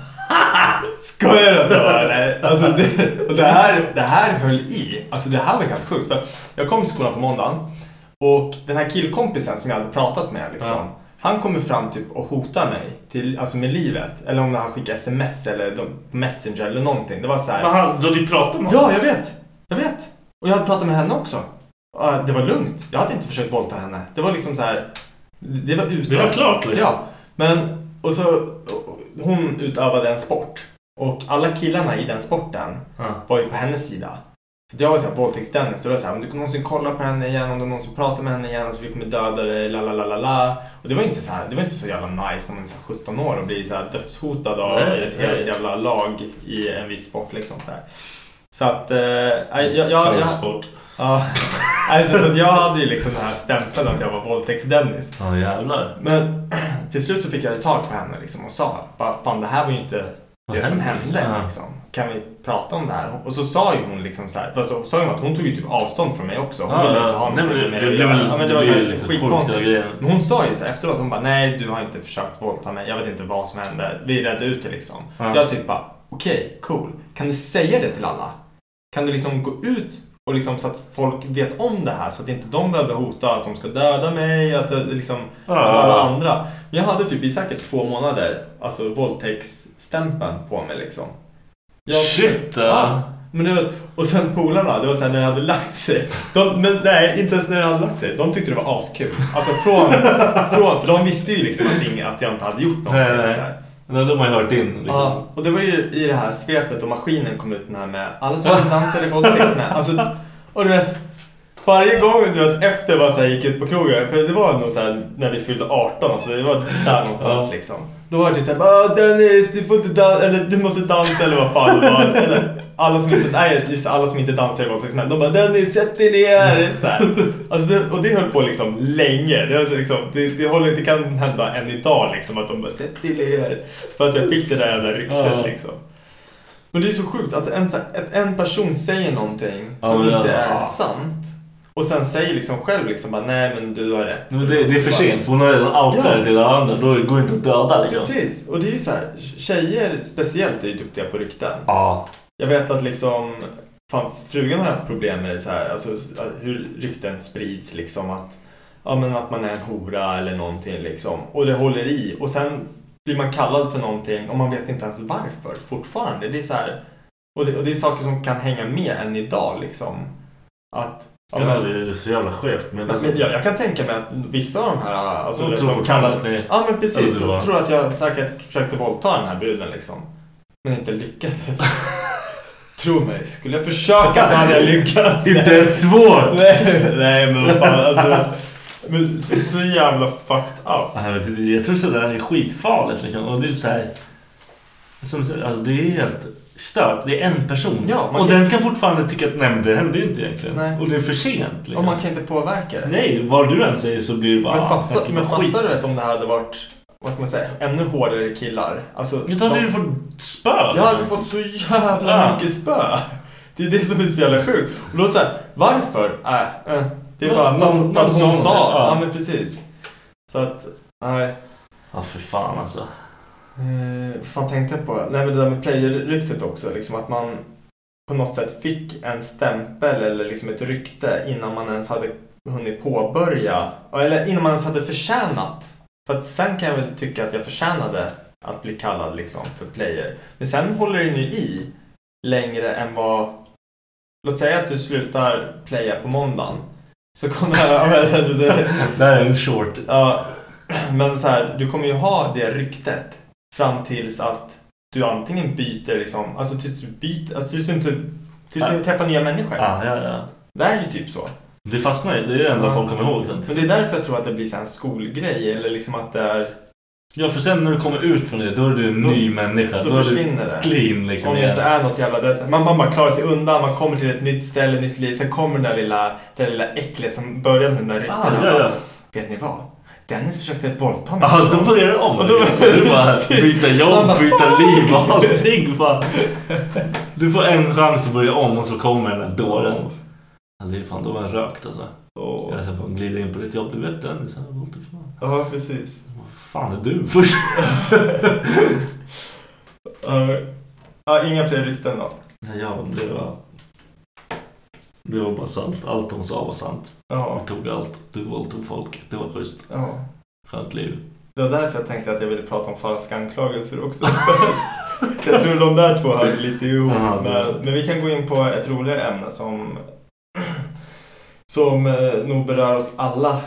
Skojar du att det var eller? Alltså det, och det, här, det här höll i. Alltså det här var helt sjukt. För jag kom till skolan på måndagen och den här killkompisen som jag hade pratat med liksom. Ja. Han kommer fram typ och hotar mig till, alltså med livet. Eller om han skickar sms eller de, Messenger eller någonting. Det var så här. Men han, du pratat med Ja, jag vet. Jag vet. Och jag hade pratat med henne också. Det var lugnt. Jag hade inte försökt våldta henne. Det var liksom så här. Det var ute. Det var klart, liksom. Ja. Men, och så, hon utövade en sport. Och alla killarna i den sporten Ja. var ju på hennes sida. Så jag var såhär våldtäkts-Dennis. Det var såhär, om du någonsin kollar på henne igen, om du någonsin pratar med henne igen, så vi kommer döda dig, la la la la la. Och det var inte så här, det var inte så jävla nice när man är så här 17 år och blir så här dödshotad av Nej, ett helt nej. jävla lag i en viss sport liksom så här. Så att, eh, jag, jag, jag, jag, Sport. ja, alltså, så att jag hade ju liksom den här stämpeln att jag var våldtäkts-Dennis. Ja jävlar. Men till slut så fick jag tag på henne liksom och sa bara, fan det här var ju inte det som hände? Ja. Liksom. Kan vi prata om det här? Och så sa ju hon liksom så här, fast så sa hon att hon tog ju typ avstånd från mig också. Hon Ja, ville inte ha någonting med det-. Ja, men det var så ju här skitkonstigt. Men hon sa ju så här efteråt, hon bara nej du har inte försökt våldta mig. Jag vet inte vad som hände. Vi redde ut det liksom. Ja. Jag typ bara okej, cool. Kan du säga det till alla? Kan du liksom gå ut och liksom så att folk vet om det här så att inte de behöver hota att de ska döda mig, att, det liksom, Ja. alla andra. Men jag hade typ i säkert två månader alltså våldtäktsstämpeln på mig liksom. Jag, Shit. Ja. Men det var, och sen polarna, det var sen när det hade lagt sig. De, men nej, inte ens när det hade lagt sig. De tyckte det var askul. Alltså från, från för de visste ju liksom att, inget, att jag inte hade gjort någonting. Nej, nej. Men de har ju hört din liksom. Ja, och det var ju i det här svepet och maskinen kom ut den här med alla som dansade våldtäktsmän. Alltså, och du vet, varje gång du vet, efter vad jag gick ut på krogen, för det var nog så här när vi fyllde 18, alltså det var där någonstans liksom. Då var det typ såhär, ah, Dennis du får inte dansa, eller du måste dansa eller vad fan det var. Eller alla som inte, nej just alla som inte dansar i våldtäktsmän, de bara Dennis sätt dig ner. Så här. Alltså det, och det höll på liksom länge. Det, liksom, det, det, håller, det kan hända än idag liksom att de bara sätt dig ner. För att jag fick det där jävla ryktet Ja. liksom. Men det är så sjukt att en, en person säger någonting Ja, som ja, inte är ja. sant. Och sen säger liksom själv liksom bara nej men du har rätt. Men det, det är för sent för hon har redan outat Ja. det till alla andra. Då går det inte att döda liksom. Precis, och det är ju så här, tjejer speciellt är ju duktiga på rykten. Ja. Jag vet att liksom, fan frugan har haft problem med det så här, alltså hur rykten sprids liksom att, ja men att man är en hora eller någonting liksom. Och det håller i och sen blir man kallad för någonting och man vet inte ens varför fortfarande. Det är så här, och det, och det är saker som kan hänga med än idag liksom. Att, ja, men, det är så jävla skevt. Men alltså, jag, jag kan tänka mig att vissa av de här, alltså De tror kallar... ni- Ja men precis, så tror att jag säkert försökte våldta den här bruden liksom. Men inte lyckades. Tro mig, skulle jag försöka så hade jag lyckats. Inte ens svårt! nej, nej men fan alltså. Men så, så jävla fucked up. Jag, tror sådär är skitfarligt liksom. Och det är så här, som, alltså, det är helt stört. Det är en person. Ja, och kan- den kan fortfarande tycka att nej men det hände ju inte egentligen. Nej. Och det är för sent. Liksom. Och man kan inte påverka det. Nej, vad du än säger så blir det bara... Men, ah, fatta, snackar men fattar du vet om det här hade varit, vad ska man säga, ännu hårdare killar? Alltså, Jag att de- får spö. Jag hade fått så jävla Ja. mycket spö. Det är det som är så jävla sjukt. Och då såhär, varför? Äh, äh, det är Någon- bara någon- hon sa Ja. ja. men precis. Så att, nej. Ja, för fan alltså. Eh, fan tänkte jag på? Nej men det där med player-ryktet också. Liksom att man på något sätt fick en stämpel eller liksom ett rykte innan man ens hade hunnit påbörja. Eller innan man ens hade förtjänat. För att sen kan jag väl tycka att jag förtjänade att bli kallad liksom för player. Men sen håller den ju i längre än vad... Låt säga att du slutar playa på måndagen. Så kommer alltså, Det här är en short. Ja, men så här, du kommer ju ha det ryktet fram tills att du antingen byter liksom, alltså tills du byter, alltså tills du inte, tills du träffar nya människor. Ja, ja, ja. Det är ju typ så. Det fastnar ju. Det är det enda Ja. folk kommer ihåg sen. Men det är därför jag tror att det blir så här en skolgrej eller liksom att det är Ja, för sen när du kommer ut från det, då är du en Då- ny människa. då Då, försvinner det. clean liksom Om det inte är något jävla... det- Man, man bara klarar sig undan, man kommer till ett nytt ställe, nytt liv. Sen kommer den där lilla, det där lilla äcklet som började med de där ryktena. Ah, ja, ja. Vet ni vad? Dennis försökte våldta mig. Ja, då börjar det om. Och då- du bara byta jobb, bara, byta liv och allting. Fan. Du får en chans att börja om och så kommer den där dåren. Ja, det är fan, då var en rökt alltså. Åh. Jag ska glida in på ditt jobb. Du vet Dennis, han är våldtäktsman. Ja, precis. Vad fan är du först? Ja, ja, inga fler rykten då. Nej, ja, det var... Det var bara sant. Allt hon sa var sant. Ja, Vi tog allt. Du våldtog folk. Det var schysst. ja. Skönt liv. Det var därför jag tänkte att jag ville prata om falska anklagelser också. jag tror de där två hör lite ihop. Det- Men, men vi kan gå in på ett roligare ämne som, som eh, nog berör oss alla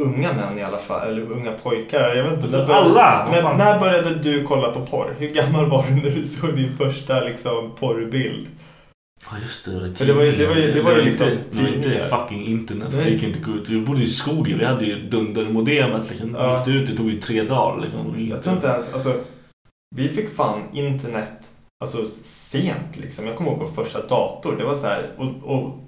unga män i alla fall. Eller unga pojkar. Jag vet inte. när bör- Alla? Vad När, när började du kolla på porr? Hur gammal var du när du såg din första liksom, porrbild? Ja just det, det det var ju- det var ju- det var ju liksom inte, var inte tidningar. fucking internet. Vi gick inte gå ut. Vi bodde i skogen. Vi hade ju dundermodemet liksom. Ja. Gick ut, det tog ju tre dagar liksom. Jag tror inte ens, alltså, vi fick fan internet alltså, sent liksom. Jag kommer ihåg på första dator. Det var så här, och, och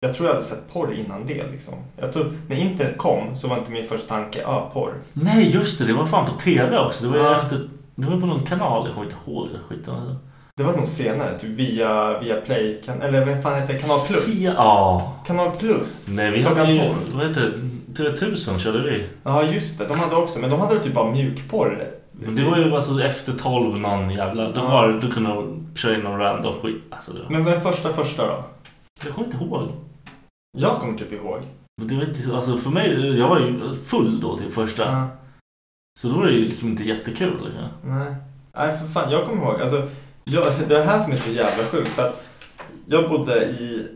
jag tror jag hade sett porr innan det liksom. Jag tror, när internet kom så var inte min första tanke, ah, porr. Nej just det, det var fan på TV också. Det var Ja. efter... Det var på någon kanal, jag kommer inte ihåg skiten. Det var nog senare, typ via, via Play, kan, eller vad fan heter det, Kanal Plus? Ja. Kanal Plus? Nej vi hade ju, 12. vad heter det? TV1000 körde vi. Ja just det, de hade också, men de hade typ bara mjukporr. Men det var ju alltså efter 12 någon jävla... Då, var, då kunde de köra in någon random skit. Alltså det var, Men vad första första då? jag kommer inte ihåg. Jag kommer typ ihåg. Men det var inte, så- alltså för mig, jag var ju full då till första. Ja. Så då var det ju liksom inte jättekul. Liksom. Nej. Nej, för fan. Jag kommer ihåg. Alltså, jag, det är det här som är så jävla sjukt. För att jag bodde i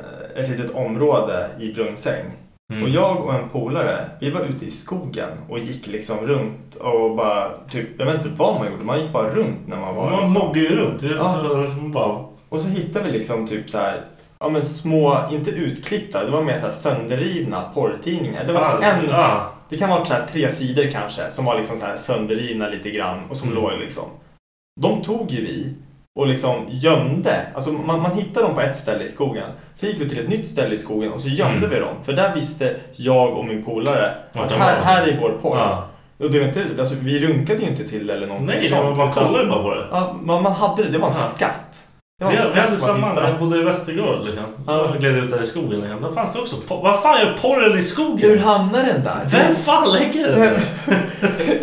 eh, ett litet område i Brunnsäng. Mm. Och jag och en polare, vi var ute i skogen och gick liksom runt och bara, typ, jag vet inte vad man gjorde. Man gick bara runt när man var Man liksom. moggade ju runt. Ja. bara, Och så hittade vi liksom typ så här, ja men små, inte utklippta, det var mer så här sönderrivna porrtidningar. Det var typ en, ja. det kan vara så här tre sidor kanske som var liksom så här sönderrivna lite grann och som Mm. låg liksom. De tog ju vi och liksom gömde. Alltså man, man hittade dem på ett ställe i skogen. Sen gick vi till ett nytt ställe i skogen och så gömde Mm. vi dem. För där visste jag och min polare att de här, här är vår porr. Ja. Och det var inte, alltså, vi runkade ju inte till eller någonting Nej, sånt. man, kollar ju bara på det. Ja, man, man hade det, det var en Ja. skatt. Det Vi, hade samma, hittade. jag bodde i Västergård liksom. Ja. Jag gled ut där i skogen liksom. Där fanns det också porr. Vad fan gör porren i skogen? Hur hamnar den där? Vem fan lägger den där?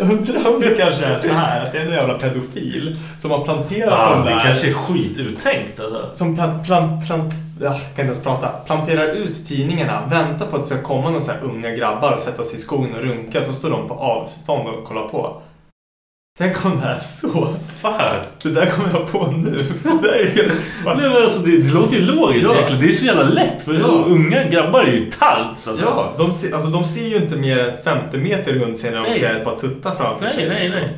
Undrar om det kanske är så här att det är en jävla pedofil som har planterat Ja, dem det där. kanske är skituttänkt alltså. Som plan, plan, plan, ja, jag kan inte ens prata. Planterar ut tidningarna, väntar på att det ska komma några unga grabbar och sätta sig i skogen och runka. Så står de på avstånd och kollar på. Tänk om det är så. Fuck. Det där kommer jag på nu. Det där är helt... Nej, men alltså, det, det låter ju logiskt Ja. egentligen. Det är så jävla lätt. För Ja. unga grabbar är ju tarts alltså. Ja, de alltså, de ser ju inte mer än 50 meter runt sig när de Nej. ser ett par tuttar framför Nej, sig. nej, liksom. nej.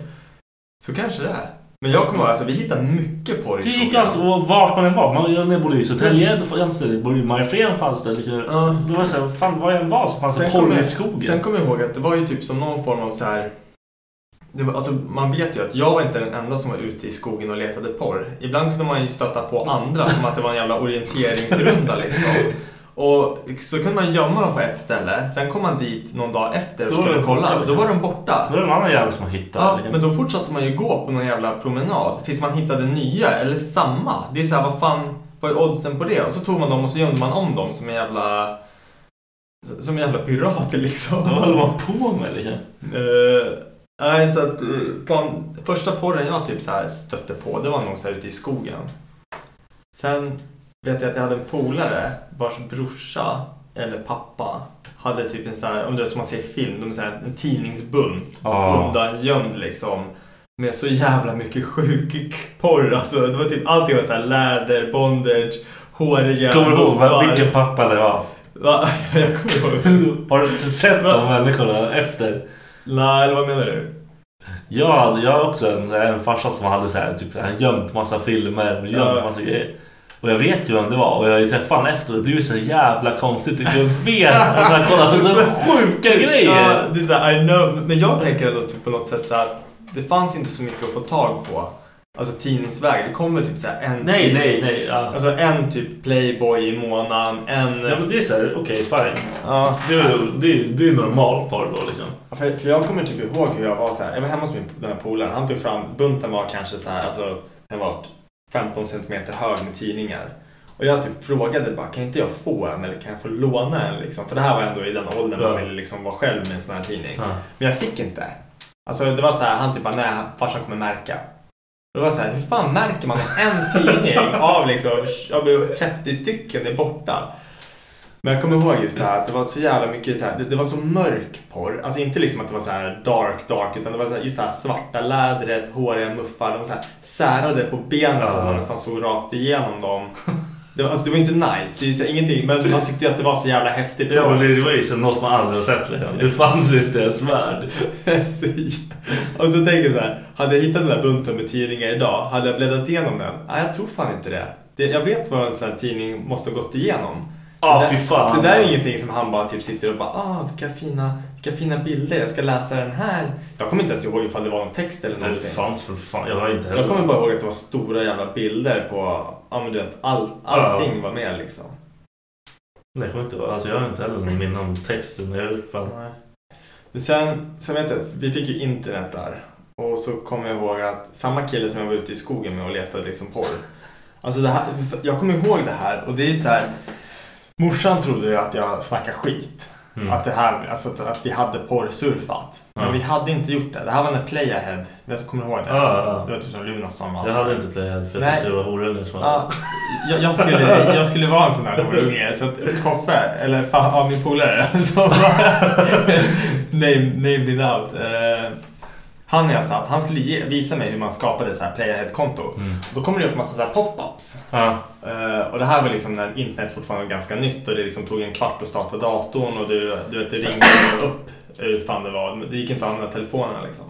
Så kanske det är. Men jag kommer ihåg, alltså, vi hittade mycket porr i Det skogen. gick allt, och vart man än var. Man, jag, bodde i Södertälje, då fanns det, bodde i Mariefred fanns det. Liksom, Ja. Det var så här, fan vad jag än var så fanns det porr i skogen. Sen kommer jag ihåg att det var ju typ som någon form av så här. Var, alltså, man vet ju att jag var inte den enda som var ute i skogen och letade porr. Ibland kunde man ju stöta på andra som att det var en jävla orienteringsrunda liksom. Och så kunde man gömma dem på ett ställe. Sen kom man dit någon dag efter och Då skulle kolla. borta, Då liksom. var de borta. Då var det en annan jävel som hittade. Ja, liksom. men då fortsatte man ju gå på någon jävla promenad tills man hittade nya eller samma. Det är så här, vad fan, vad är oddsen på det? Och så tog man dem och så gömde man om dem som en jävla som en jävla pirater liksom. Vad håller man på med liksom? Eh, nej, så att eh, på, första porren jag typ så här stötte på, det var nog så här ute i skogen. Sen vet jag att jag hade en polare vars brorsa eller pappa hade typ en sån här, om det är som man ser i film, de så här, en tidningsbunt Ah. undangömd liksom. Med så jävla mycket sjuk porr. Alltså, det var typ allting var så här läder, bondage, håriga Kommer du ihåg vilken pappa det var? Va? Jag kommer ihåg. Har du sett de människorna efter? Nej, eller vad menar du? Jag jag har också en, en farsa som hade så här, typ, han gömt massa filmer och gömt Ja. massa grejer. Och jag vet ju vem det var och jag har ju träffat honom efter och det blir ju så jävla konstigt. Jag vet att han kollar på så sjuka grejer. Ja, det är så här, I know. Men jag tänker ändå typ på något sätt så här, det fanns inte så mycket att få tag på. Alltså tidningsväg. Det kom väl typ så här en Nej, tidning. nej, nej. Ja. Alltså en typ Playboy i månaden, en... Ja men det är såhär, okej fine. Ja. Det är, det är, det är normalt par då liksom. För, för jag kommer typ ihåg hur jag var så här. Jag var hemma hos min den här polaren. Han tog fram, bunten var kanske så här, alltså den var 15 centimeter hög med tidningar. Och jag typ frågade bara, kan inte jag få en eller kan jag få låna en liksom? För det här var ändå i den åldern Ja. man ville liksom vara själv med en sån här tidning. Ja. Men jag fick inte. Alltså det var så här, han typ bara, nej farsan kommer märka. Och det var så här, hur fan märker man om en tidning av liksom av 30 stycken är borta? Men jag kommer ihåg just det här att det var så jävla mycket så här, det, det var så mörk porr. Alltså inte liksom att det var så här dark dark utan det var så här, just det här svarta lädret, håriga muffar. De var så här särade på benen så att man nästan såg rakt igenom dem. Det var, alltså, det var inte nice, det är ingenting. Men man tyckte att det var så jävla häftigt. Ja men det var ju så något man aldrig har sett liksom. Det fanns ju inte ens värld. och så tänker jag så här, hade jag hittat den där bunten med tidningar idag, hade jag bläddrat igenom den? Nej, jag tror fan inte det. det jag vet vad en sån här tidning måste ha gått igenom. Ah, det, där, fan. det där är ingenting som han bara typ sitter och bara, ah, vilka fina, vilka fina bilder, jag ska läsa den här. Jag kommer inte ens ihåg ifall det var någon text eller Det någonting. fanns för fan. Jag har inte heller. Jag kommer bara ihåg att det var stora jävla bilder på, ja men du vet, all, allting var med liksom. Nej, jag kommer inte ihåg. Alltså jag har inte heller någon minne om texten. Jag fan... Men sen, sen vet jag, vi fick ju internet där. Och så kommer jag ihåg att samma kille som jag var ute i skogen med och letade liksom porr. Alltså det här, jag kommer ihåg det här och det är så här. Morsan trodde ju att jag snackade skit. Mm. Att, det här, alltså att, att vi hade porrsurfat. Men vi hade inte gjort det. Det här var när Playahead, jag kommer ihåg det? Ja, ja. Det var typ som Lunarstorm och Jag hade inte playhead för jag Nej. tyckte det var horungar som Ja, jag, jag, skulle, jag skulle vara en sån här horunge. Så att Koffe, eller fan, ja, min polare, som var name, named it out. Eh, han jag satt, han skulle ge, visa mig hur man skapade så här Playahead-konto. Mm. Då kommer det upp massa så här pop-ups. Ja. Eh, och det här var liksom när internet fortfarande var ganska nytt och det liksom tog en kvart att starta datorn och du, du vet, det ringde upp hur fan det var. Det gick inte att använda telefonerna liksom.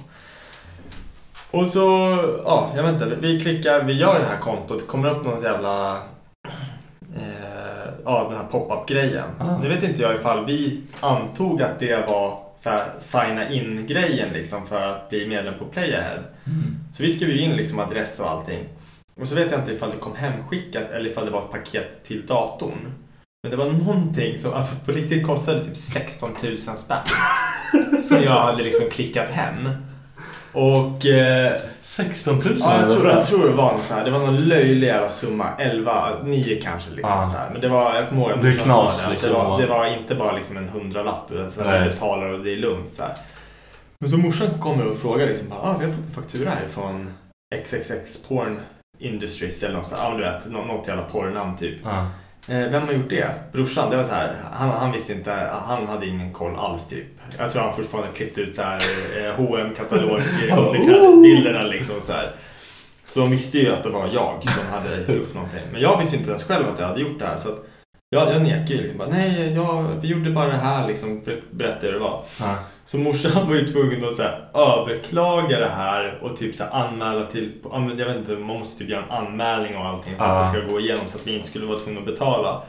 Och så, ja, jag vet inte. Vi klickar, vi gör det här kontot. Det kommer upp någon jävla... Ja, den här pop-up grejen. Ah. Nu vet inte jag ifall vi antog att det var så här, signa in grejen liksom för att bli medlem på Playahead. Så vi skrev ju in liksom adress och allting. Och så vet jag inte ifall det kom hemskickat eller ifall det var ett paket till datorn. Men det var någonting som alltså på riktigt kostade typ 16 000 spänn. som jag hade liksom klickat hem. Och... Eh, 16 000 ja, jag, tror, jag tror det var någon sån här, det var någon löjlig jävla summa. 11, 9 kanske liksom Ja. så här. Men det var, jag kommer ihåg att Det sa knas, det, liksom. det, var, det var inte bara liksom en hundralapp Nej. jag betalar och det är lugnt så här. Men så morsan kommer och frågar liksom bara, ah, vi har fått en faktura här från XXX Porn Industries eller något sånt. Ja, men du vet, nå- något jävla porrnamn typ. Ja. Eh, vem har gjort det? Brorsan, det var så här, han, han visste inte, han hade ingen koll alls typ. Jag tror han fortfarande klippt ut så här eh, hm katalog underklädesbilderna liksom så här. Så de visste ju att det var jag som hade gjort någonting. Men jag visste inte ens själv att jag hade gjort det här. Så att jag, jag nekade ju liksom bara, nej, jag, vi gjorde bara det här liksom, ber- berättade hur det var. Ja. Så morsan var ju tvungen att så här, överklaga det här och typ så här, anmäla till, jag vet inte, man måste typ göra en anmälning och allting för att det ska gå igenom så att vi inte skulle vara tvungna att betala.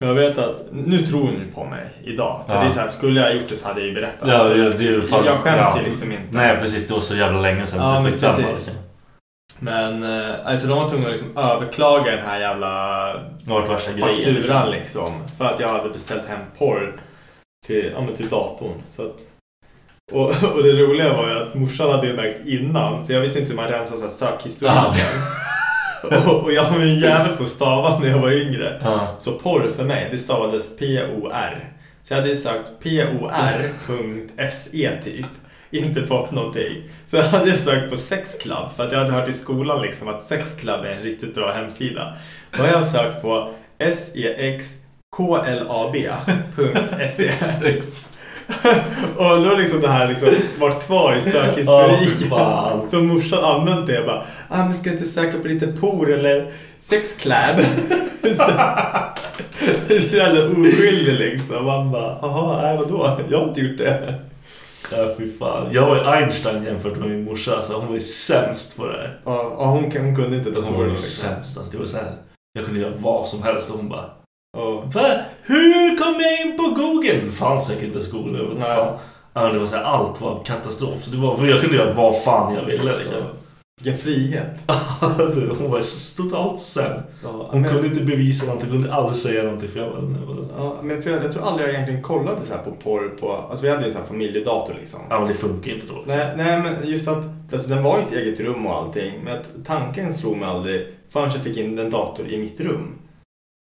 Men jag vet att, nu tror ni på mig idag. För Ja. det är så här, skulle jag ha gjort det så hade jag ju berättat. Ja, Så det ju fan... jag skäms ja. ju liksom inte. Nej, precis. Det var så jävla länge sedan. Ja, så men precis. liksom. Men eh, alltså de var tvungna att liksom överklaga den här jävla Det har varit värsta grejen. fakturan liksom. För att jag hade beställt hem porr till, ja, men till datorn. Så att, och, och det roliga var ju att morsan hade ju märkt innan. För jag visste inte hur man rensar så här sökhistoriken. och, och jag var ju en jävel på att stava när jag var yngre. Ja. Så porr för mig, det stavades P-O-R. Så jag hade ju sökt P-O-R.se typ. Inte fått någonting. Så jag hade sökt på Sexclub för att jag hade hört i skolan liksom att Sexclub är en riktigt bra hemsida. Då har jag sökt på E sexklab.se. Och då har liksom det här liksom varit kvar i sökhistoriken. Fan. så morsan använt det. Jag bara, ah, men ska jag inte söka på lite por eller sexclab? det är så jävla oskyldig liksom. Man bara, jaha, nej vadå? Jag har inte gjort det. Ja, fy fan. Jag var ju Einstein jämfört med min morsa, så hon var ju sämst på det här. Ja, hon, hon kunde inte Hon var ju sämst. Alltså, det var så här. Jag kunde göra vad som helst och hon bara Och, Va? Hur kom jag in på Google? Det fanns säkert inte Google. Jag vet inte fan. Ja, det var så här, allt var katastrof. Så det var, för jag kunde göra vad fan jag ville liksom. och, vilken frihet. hon var totalt sämst. Ja, Hon men, kunde inte bevisa någonting, hon kunde aldrig säga någonting för jag var... jag var- ja, men för jag, jag tror aldrig jag egentligen kollade så här på porr på... Alltså vi hade ju en här familjedator liksom. Ja men det funkar inte då. Nej, nej, men just att alltså, den var ju ett eget rum och allting. Men att tanken slog mig aldrig förrän jag fick in en dator i mitt rum.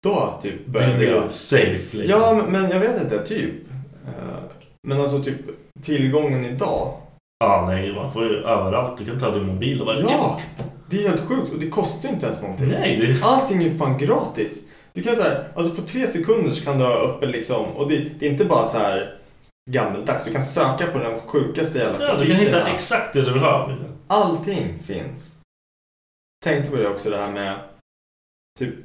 Då typ började jag... mer safe liksom. Ja, men, jag vet inte, typ. Eh, Men alltså typ tillgången idag. Ja nej, man får ju överallt. Du kan ta din mobil och bara... Ja! Det är helt sjukt och det kostar ju inte ens någonting. Nej, det. Allting är fan gratis. Du kan säga, alltså på tre sekunder så kan du ha uppe liksom, och det, det är inte bara så här gammeldags. Du kan söka på den sjukaste jävla Ja, du kan hitta exakt det du vill ha. Allting finns. Tänkte på det också det här med typ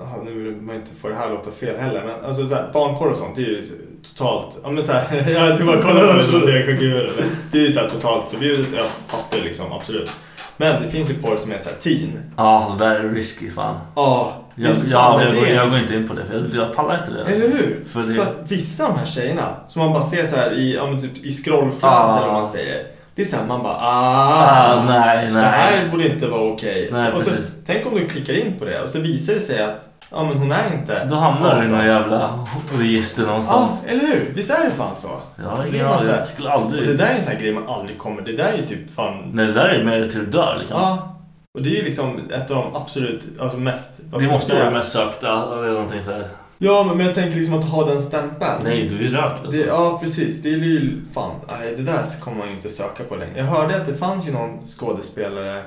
Jaha, nu vill man inte få det här låta fel heller men alltså så här, barnporr och sånt det är ju totalt Ja men såhär, ja, du bara kollar på mig som det är Det är ju såhär totalt förbjudet jag fattar liksom absolut Men det finns ju porr som är såhär teen Ja, där är risky fan. Ja, Jag, jag, går, det. jag går inte in på det för jag, jag pallar inte det. Eller hur? För För, det- att vissa av de här tjejerna som man bara ser så här i, ja, typ, i scrollflödet eller vad man säger. Det är såhär man bara ah, Ah, nej, Det nej. här borde inte vara okej. Nej, och så, tänk om du klickar in på det och så visar det sig att ja, men hon är inte Då hamnar du i någon jävla register Ja, någonstans. eller hur? Visst är det fan så? Ja, så här- Jag skulle och aldrig... det där är en sån här grej man aldrig kommer... Det där är ju typ fan... Nej, det där är mer till du dör liksom. Ja. Och det är ju liksom ett av de absolut, alltså mest... det måste vara det mest sökta. Eller någonting så här. Ja, men, jag tänker liksom att ha den stämpeln. Nej, du är rökt alltså. Det, ja, precis. Det är ju fan, nej, det där kommer man ju inte söka på längre. Jag hörde att det fanns ju någon skådespelare,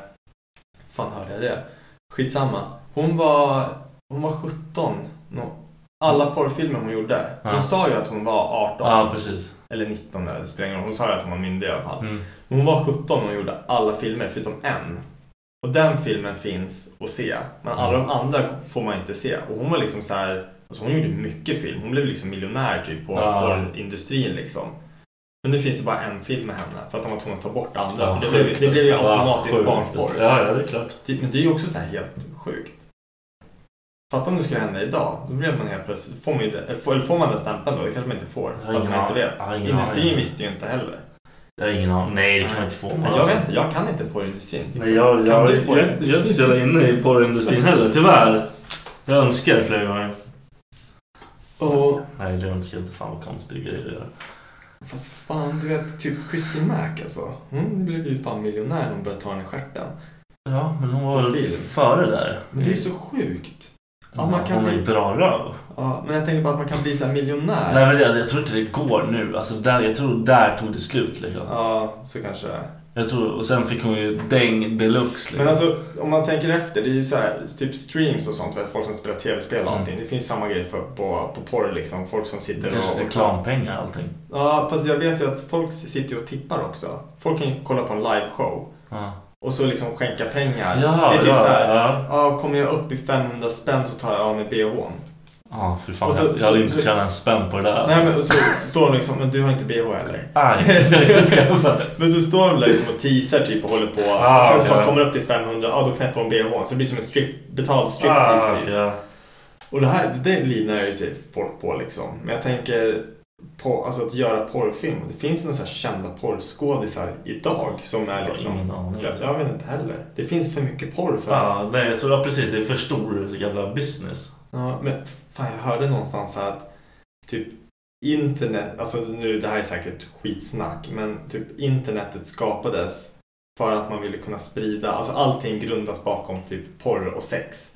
fan hörde jag det? Skitsamma. Hon var, hon var 17. nå- Alla porrfilmer hon gjorde. Hon Ja. sa ju att hon var 18. Ja, precis. Eller 19 eller det spelar ingen roll. Hon sa ju att hon var myndig i alla fall. Mm. Hon var 17 och hon gjorde alla filmer förutom en. Och den filmen finns att se. Men alla de andra får man inte se. Och hon var liksom så här. Alltså hon gjorde mycket film. Hon blev liksom miljonär typ på Ja. porrindustrin liksom. Men nu finns det bara en film med henne. För att de var tvungna att ta bort andra. Ja, för det, blev, det blev ju. Ja, automatiskt sjukt, barnporr. Ja, ja, det är klart. Det- Men det är ju också så här helt sjukt. Fatta om det skulle hända idag. Då blev man helt plötsligt... Får man ju eller får, eller får man den stämpeln då? Det kanske man inte får. För att man inte vet. Industrin visste ju inte heller. Jag har ingen aning. Nej, det kan man inte få. Men jag vet inte, jag kan inte porrindustrin. Nej, jag, jag, jag, jag, jag är inte så jävla inne i porrindustrin heller. Tyvärr. Jag önskar flera gånger. Och, Nej, det önskar jag inte. Fan vad konstiga grejer att göra. fast fan, du vet, typ Christy Mack alltså. Hon blev ju fan miljonär när hon började ta den i stjärten. Ja, men hon var väl före där. Men det är så sjukt. Ja, att man kan hon ju bli- bra röv. Ja, men jag tänker bara att man kan bli så miljonär. Nej, men det, jag tror inte det går nu. Alltså, där, jag tror där tog det slut liksom. Ja, så kanske det är. Jag tror, och sen fick hon ju däng deluxe. Liksom. Men alltså, om man tänker efter, det är ju så här, typ streams och sånt, folk som spelar tv-spel och Mm. allting. Det finns samma grej för, på, på porr liksom. Folk som det sitter kanske och... är reklampengar allting. Ja, fast jag vet ju att folk sitter ju och tippar också. Folk kan ju kolla på en liveshow Ja, och så liksom skänka pengar. ja, det är typ ja, så här, ja. ja, kommer jag upp i 500 spänn så tar jag av mig bhn. Ja, för fan. Så- jag, hade inte tjänat en spänn på det där. Alltså. Nej men och så står de liksom, men du har inte bh heller. Aj, jag ska. Men så står de liksom och teasar typ och håller på. Ah, och sen så okej. kommer upp till 500, ja då knäpper de bhn. Så det blir som en strip, betald striptease Ah, typ. ja. Och det här, det livnär ju sig folk på liksom. Men jag tänker på, alltså att göra porrfilm. Det finns några kända porrskådisar idag som är liksom... ingen aning. Jag, jag vet inte heller. Det finns för mycket porr för Ja, nej, jag tror ja, precis. Det är för stor jävla business. Ja, men fan jag hörde någonstans att typ internet, alltså nu det här är säkert skitsnack, men typ internetet skapades för att man ville kunna sprida, alltså allting grundas bakom typ porr och sex.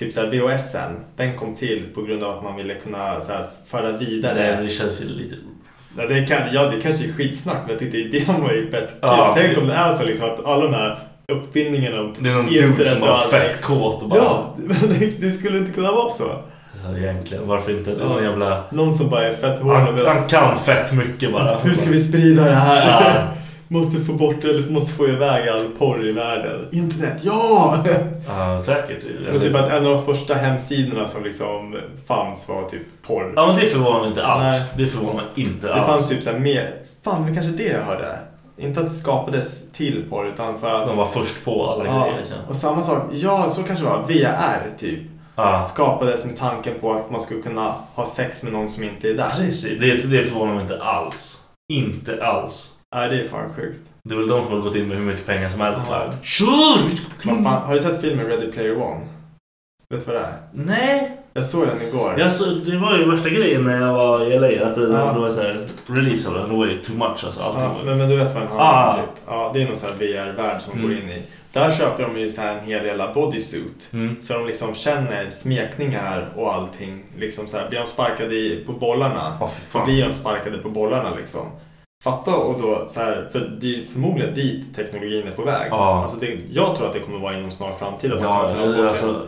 Typ såhär VHSen, den kom till på grund av att man ville kunna så här, föra vidare. Nej, det känns ju lite... Ja, det, kan, ja, det kanske är skitsnack, men jag tyckte idén var ju fett kul. Ja, Tänk om det är så liksom att alla de här uppfinningarna om Det är någon dude som var fett kåt och bara... Ja, det, det skulle inte kunna vara så. Ja, Egentligen, varför inte? Det är någon jävla... Någon som bara är fett hård Han, han kan fett mycket bara. Hur ska vi sprida det här? Ja. måste få bort eller måste få iväg all porr i världen. Internet, ja! Ja, säkert. Och typ att en av de första hemsidorna som liksom fanns var typ porr. Ja, men det förvånar mig inte alls. Nej. Det förvånar mig inte det alls. fanns typ såhär mer... Fan, det kanske det jag hörde. Inte att det skapades till porr utan för att... De var först på alla ja, grejer. Liksom. och samma sak, ja så kanske det var. VR typ. Ja. Skapades med tanken på att man skulle kunna ha sex med någon som inte är där. Precis, det, det förvånar mig inte alls. Inte alls. Nej, det är fan sjukt. Det är väl de som har gått in med hur mycket pengar som helst. Ska- Vad fan, har du sett filmen Ready Player One? Vet du vad det är? Nej, Jag såg den igår. alltså, det var ju värsta grejen när jag var i LA. Att det, Ja. det var så här, release av den, var ju too much alltså. Allting Ja, men, men du vet vad den handlar om Ah. typ. Ja, det är någon sån här VR-värld som Mm. går in i. Där köper de ju så en hel jävla bodysuit. Mm. Så de liksom känner smekningar och allting. Liksom så här, blir de sparkade i, på bollarna fy så blir de sparkade på bollarna liksom. Fatta och då så här, för det är förmodligen dit teknologin är på väg. Ja. Alltså det, jag tror att det kommer vara inom snar framtid att man Ja, kommer kunna ha på sig. alltså,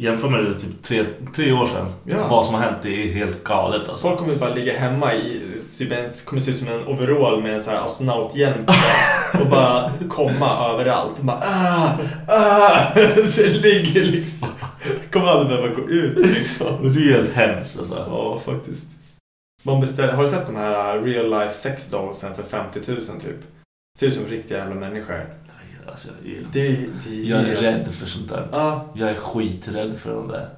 jämför med det typ tre, tre år sedan. Ja. Vad som har hänt, det är helt galet alltså. Folk kommer bara ligga hemma i, typ en, kommer se ut som en overall med en sån här astronauthjälm och bara komma överallt. Och bara ah, ah, så ligger liksom. Kommer aldrig behöva gå ut liksom. Det är helt hemskt alltså. Ja, faktiskt. Man beställer, har du sett de här uh, real life sex dollsen för 50 000 typ? Ser ut som riktiga jävla människor. Alltså, jag, är, Det, det, jag är rädd för sånt där. Ja, Jag är skiträdd för de där.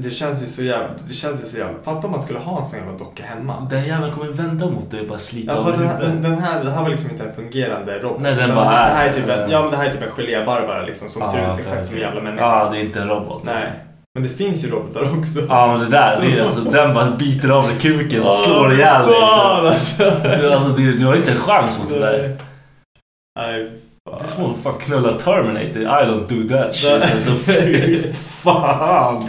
det känns ju så jävla, det känns ju så jävla, fatta om man skulle ha en sån jävla docka hemma. Den jäveln kommer vända mot dig och bara slita Ja, av fast den, den, den, här, det här var liksom inte en fungerande robot. Nej, den bara det, här, är- typ en, Ja, men det här är typ en gelébarbara liksom som ser Ah, ut okej, exakt som en jävla människa. Ja, det är inte en robot. Nej. Men det finns ju robotar också. Ja, men det där, det är, alltså, den bara biter av dig kuken så slår ihjäl dig. Fan, liksom. alltså. Du, alltså, du, du har inte en chans mot det där. Nej. Det är som att fan knulla Terminator. I don't do that shit. Alltså fy fan.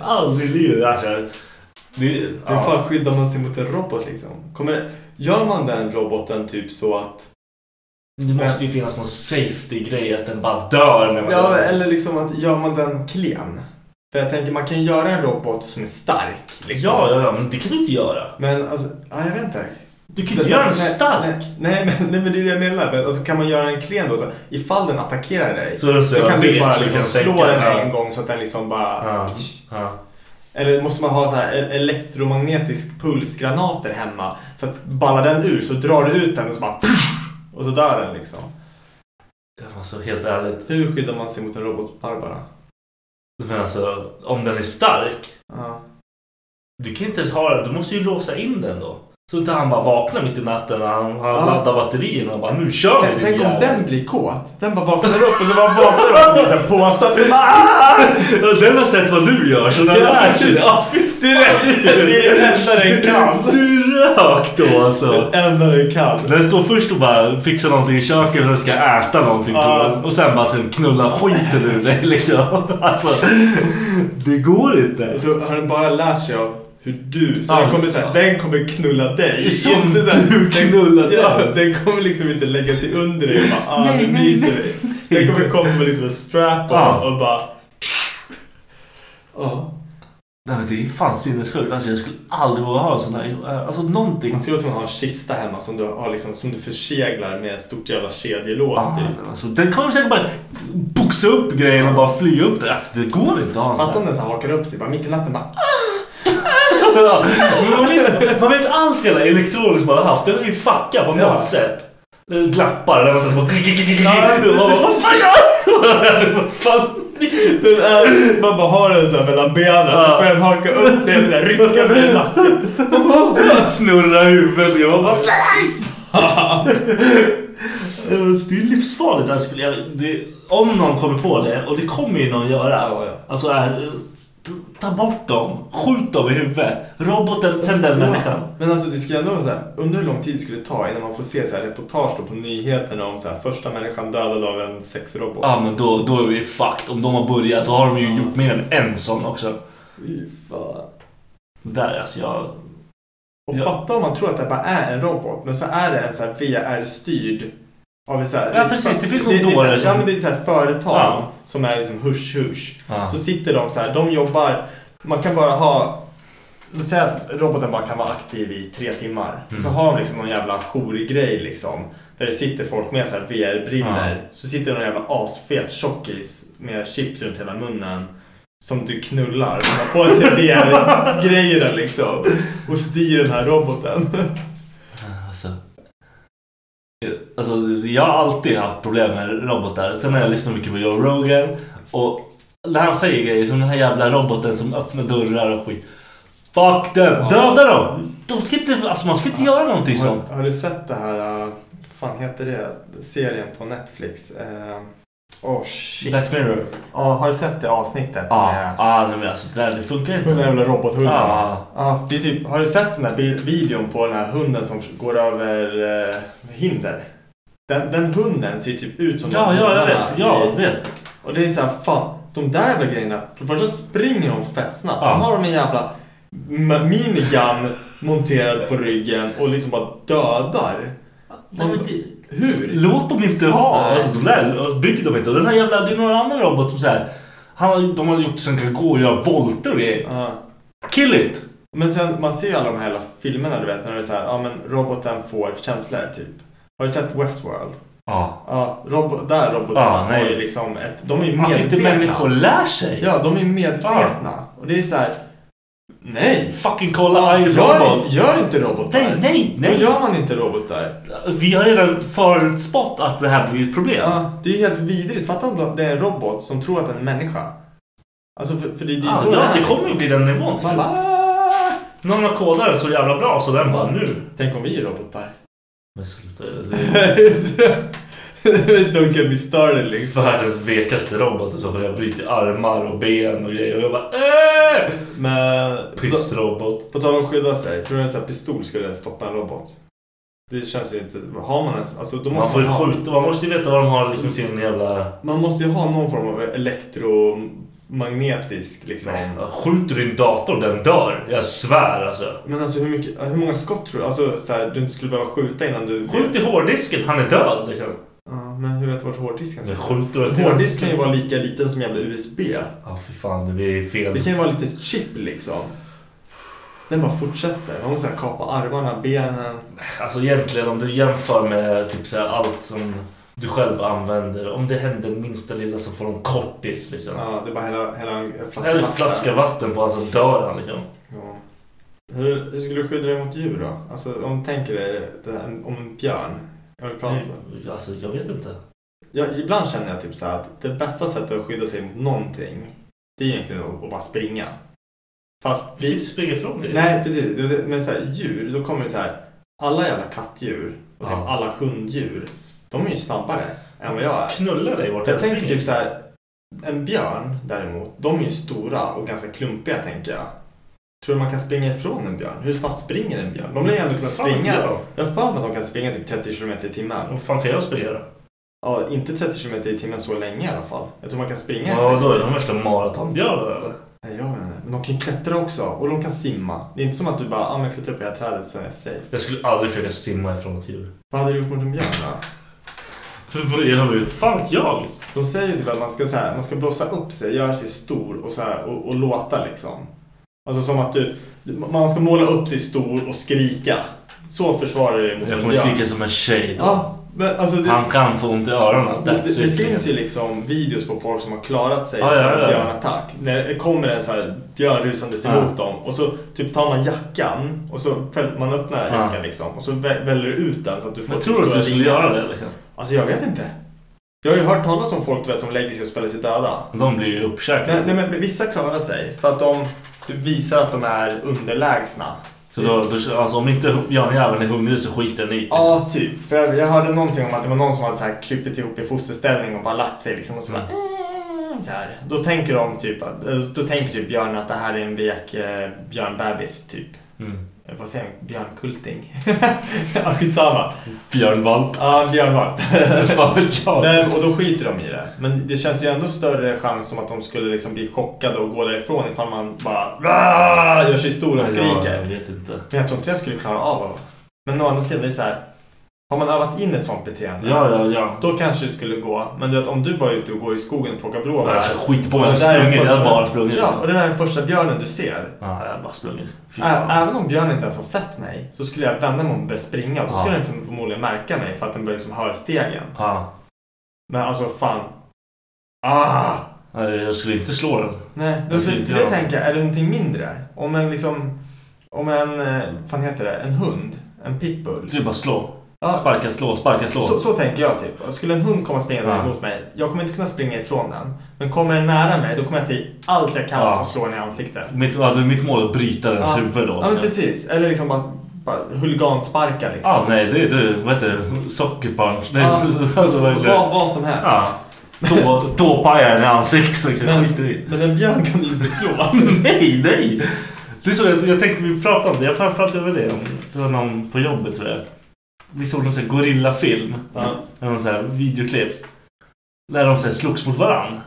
Aldrig i livet. Alltså, det, Hur ja. fan skyddar man sig mot en robot liksom? Kommer, gör man den roboten typ så att... det måste ju finnas någon safety-grej att den bara dör när man Ja, eller liksom att gör man den klen? För jag tänker man kan göra en robot som är stark. Liksom. ja, ja, ja, men det kan du inte göra. Men alltså, ja, jag vet inte. Du kan inte göra den Nej, stark. Nej, nej, men, nej, men det är det jag menar. Men, alltså, kan man göra den klen då? Så, ifall den attackerar dig. Så, så, Så kan du bara liksom kan slå den en gång så att den liksom bara... Ja, ja. Eller måste man ha så här e- elektromagnetisk pulsgranater hemma? Så att ballar den ur så drar du ut den och så bara... Och så dör den liksom. Alltså helt ärligt. Hur skyddar man sig mot en robotbarbara? Men alltså, om den är stark. Ja. Du kan inte ens ha Du måste ju låsa in den då. Så att han bara vaknar mitt i natten och han, han Ja. laddar batterierna och bara nu kör vi Tänk, om jävel." den blir kåt. Den bara vaknar upp och så bara vaknar upp och. Den bara, "Ah!" Den har sett vad du gör så den Ja, lär sig det. Är det, är enda den kan. Du rök då alltså. Det enda den kan. Den står först och bara fixar någonting i köket att den ska äta någonting Ja. Och sen bara sen knulla skiten ur dig liksom. Alltså, det går inte. Så har den bara lärt sig av hur du, så Ja. den kommer, så här, den kommer knulla dig. Som Inte så här, du den- knullar ja, den. Den kommer liksom inte lägga sig under dig och bara ah, Nej, nu nej, myser nej. vi. Den kommer komma med liksom en strap Ja. och bara... Ja. Nej men det är fan sinnessjukt. Alltså jag skulle aldrig våga ha en sån här. Alltså någonting. Man skulle tvungen ha en kista hemma som du, har liksom, som du förseglar med ett stort jävla kedjelås Ah, typ. alltså, den kommer säkert bara boxa upp grejen och bara flyga upp det. Alltså det går inte att ha en sån om den så hakar upp sig bara mitt i natten bara ah! Man, vet, man vet allt jävla elektroniskt man har haft. Den är ju fuckad på Ja. något sätt. Den Glappar där man sätter på... Ja. Vad fan gör? Den är, man bara har den så här mellan benen Ja. så börjar den haka upp sig och här rycka med nacken. Snurra huvudet. Jag bara... Det är livsfarligt. Skulle, jag, det, om någon kommer på det, och det kommer ju någon göra. Ja, ja. Alltså är, ta bort dem. Skjut dem i huvudet. Roboten, sen den människan. Men alltså det skulle ändå så här, undra hur lång tid det skulle ta innan man får se så här reportage då på nyheterna om så här, första människan dödad av en sexrobot. Ja men då, då är vi fucked. Om de har börjat, då har de ju gjort mer än en sån också. Fy fan. Där alltså jag... Och Ja. fatta om man tror att det bara är en robot, men så är det en så här VR-styrd av en så här, Ja, precis. Det finns här- som- Ja men det är ett så här företag Ja. som är liksom hush-hush. Ja. Så sitter de så här, de jobbar, man kan bara ha Låt säga att roboten bara kan vara aktiv i tre timmar. Mm. Så har de liksom någon jävla jourgrej liksom. Där det sitter folk med så här VR-briller. Så sitter någon jävla asfet tjockis med chips runt hela munnen. Som du knullar. Som har på sig VR-grejerna liksom. Och styr den här roboten. Alltså, jag har alltid haft problem med robotar. Sen har jag lyssnat mycket på Joe Rogan. Och när han säger grejer som den här jävla roboten som öppnar dörrar och skit. Fuck them! Döda dem! De ska inte, alltså man ska inte göra någonting sånt. Har, har du sett det här, uh, fan heter det, serien på Netflix? Uh, oh shit. Black Mirror. Ja, har du sett det avsnittet? Ja, med- ja nej, men alltså det där det funkar inte. Den jävla robothunden. Det är typ, har du sett den där videon på den här hunden som går över eh, hinder? Den, den hunden ser typ ut som Ja, de ja, jag hundarna vet. Ja, i- jag vet. Och det är så här, fan, de där jävla grejerna. För det första springer de fett snabbt. Ja. Sen har de en jävla ma- minigun monterad på ryggen och liksom bara dödar. Nej, men det, Hur? låt dem inte ha. Nej. Alltså, de där bygger de inte. Och den här jävla, det är några andra robot som säger han, har- De har gjort så den kan gå och göra volter och grejer. Ja. Kill it! Men sen, man ser ju alla de här jävla filmerna du vet, när det är så här, ja men roboten får känslor typ. Har du sett Westworld? Ja. Ja, robo- där robotarna Ja, har ju liksom ett, de är ju Att inte medvetna. människor lär sig. Ja, de är medvetna. Och det är så här. Nej! Fucking kolla I, Gör Robot. inte, gör inte robotar. Nej, nej, Då nej. gör man inte robotar. Vi har redan förutspått att det här blir ett problem. Ja, det är helt vidrigt. Fatta om det är en robot som tror att det är en människa. Alltså för, för det, det är Ja, så ja, är. det kommer liksom. ju bli den nivån. Man bara, "Ah." Någon har kodat den så jävla bra så den bara nu. Tänk om vi är robotar. Men sluta. Don't get me started liksom. världens vekaste robot och så får jag bryter armar och ben och grejer. Och jag bara äh! Men... Pissrobot. På tal om att skydda sig. Tror du en sån här pistol skulle stoppa en robot? Det känns ju inte... Har man ens... Alltså då Man måste får ju ha... skjuta. Man måste ju veta vad de har liksom sin jävla... Man måste ju ha någon form av elektromagnetisk liksom... Skjuter du din dator den dör. Jag svär alltså. Men alltså hur, mycket, hur många skott tror du? Alltså så här, du inte skulle behöva skjuta innan du... Skjut i hårddisken. Han är död liksom. Ja, men hur vet du vart hårddisken sitter? skjuter hårddisk kan ju vara lika liten som jävla USB. Ja fy fan det blir fel. Det kan ju vara lite chip liksom. Den bara fortsätter. Man måste här kapa armarna, benen. Alltså egentligen om du jämför med typ så här, allt som du själv använder. Om det händer minsta lilla så får de kortis liksom. Ja, det är bara hela, hela en flaska vatten. flaska vatten på alltså dör han liksom. Ja. Hur, hur skulle du skydda dig mot djur då? Alltså om du tänker dig det här, om en björn. Jag vill prata så. Alltså jag vet inte. Jag, ibland känner jag typ så att det bästa sättet att skydda sig mot någonting det är egentligen att, bara springa. Fast Vi vi... springer ifrån det. Nej precis, men så här, djur, då kommer det så här. Alla jävla kattdjur och typ Ja. alla hunddjur. De är ju snabbare än vad jag är. Knulla dig vart Jag tänker typ så här. En björn däremot, de är ju stora och ganska klumpiga tänker jag. Tror du man kan springa ifrån en björn? Hur snabbt springer en björn? De lär ju ändå kunna springa. jag. Har för mig att de kan springa typ 30 km i timmen. Vad fan kan jag springa då? Ja, inte 30 km i timmen så länge i alla fall. Jag tror man kan springa Ja, då är de värsta maratonbjörnarna eller? Nej, jag inte. Men de kan ju klättra också. Och de kan simma. Det är inte som att du bara, ah, men jag klättrar upp i det här trädet så är jag safe. Jag skulle aldrig försöka simma ifrån ett djur. Vad hade du gjort mot en björn då? För vad har vi? Fan vet jag? De säger ju typ att man ska, så här, man ska blåsa upp sig, göra sig stor och, så här, och, och låta liksom. Alltså som att du, man ska måla upp sig stor och skrika. Så försvarar du dig mot Jag kommer skrika som en tjej då. Ja, men alltså det, Han kan få ont i öronen. det, That's det, it. finns ju liksom videos på folk som har klarat sig Ja, ja, från en ja. björnattack. När det kommer en så här björn rusandes Ja. emot dem och så typ tar man jackan och så fäll- man öppnar Ja. jackan liksom och så vä- väljer du ut den så att du får Men tror du att du skulle göra det liksom? Alltså jag vet inte. Jag har ju hört talas om folk vet, som lägger sig och spelar sig döda. De blir ju Nej, uppkäkade. nej men vissa klarar sig för att de visar att de är underlägsna. Så då, då, alltså om inte björnjäveln är hungrig så skiter den i. Ja, typ. För jag, jag hörde någonting om att det var någon som hade så här krypit ihop i fosterställning och bara lagt sig liksom och så bara "Mm", så här. Då tänker de typ, då tänker typ björnen att det här är en vek eh, björnbebis typ. Mm. Vad säger man? Björnkulting? ja, skitsamma. Björnvalp. Ja, björnvalp. Fan vet jag. Nej, och då skiter de i det. Men det känns ju ändå större chans som att de skulle liksom bli chockade och gå därifrån ifall man bara gör sig stor och Ja, skriker. jag vet inte. Men jag tror inte jag skulle klara av det. Men å andra sidan, det är så här. Har man övat in ett sånt beteende, Ja, ja, ja. då kanske det skulle gå. Men du vet, om du bara är ute och går i skogen och plockar blåbär. Jag skiter på jag sprungit. Jag har bara sprungit. Ja, och den första björnen du ser. Ja, jag har bara sprungit. Även om björnen inte ens har sett mig så skulle jag vända mig om och börja springa. Då Ja. skulle den förm- förmodligen märka mig för att den börjar liksom höra stegen. Ja. Men alltså fan. Ah! Nej, Jag skulle inte slå den. Nej, Jag för, för det tänker jag, är det någonting mindre? Om en liksom, om en, eh, fan heter det, en hund, en pitbull. Du bara slå. Ja. Sparka, slå, sparka, slå. Så, så tänker jag typ. Skulle en hund komma springande Ja. mot mig, jag kommer inte kunna springa ifrån den. Men kommer den nära mig, då kommer jag till allt jag kan Ja. och slå den i ansiktet. Mitt, ja, det är mitt mål att bryta dens Ja. huvud då. Ja, men liksom. precis. Eller liksom bara, bara huligansparka liksom. Ja, nej, det är du. Vad heter det? Sockerpunch. Nej, Ja. alltså. Vad, vad som helst. Ja. Då, då pajar den i ansiktet. Liksom. Men, men en björn kan du inte slå. nej, nej! Det är så jag, jag tänkte vi pratade om det. Jag pratade över det. Det var någon på jobbet tror jag. Vi såg någon sån här gorillafilm. Ja. Någon sån här videoklipp. När de så här slogs mot varann.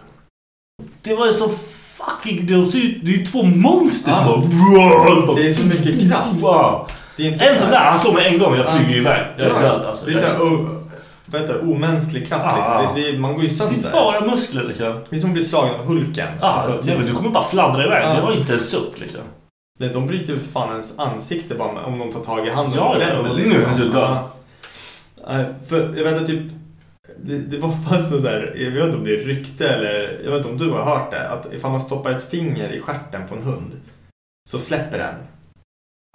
Det var ju så fucking... Det, det är ju två monster som bara... Det är så mycket kraft. Wow. Det En så sån där, han slår mig en gång jag Ja. flyger iväg. Jag är Ja, död alltså. Det är så här, o, vad heter det, omänsklig kraft Ja. liksom. Det, det, man går ju Det sönder. är bara muskler liksom. Det är som att bli slagen av Hulken. Ja, Alltså, typ, men du kommer bara fladdra iväg. Ja. Det var inte en suck liksom. Nej, de bryter ju fan ens ansikte bara om de tar tag i handen Ja, och klämmer nu liksom. är det död. Nej, för jag vet inte, typ det, det var något så här, jag vet inte om det är rykte eller jag vet inte om du har hört det. Att ifall man stoppar ett finger i stjärten på en hund så släpper den.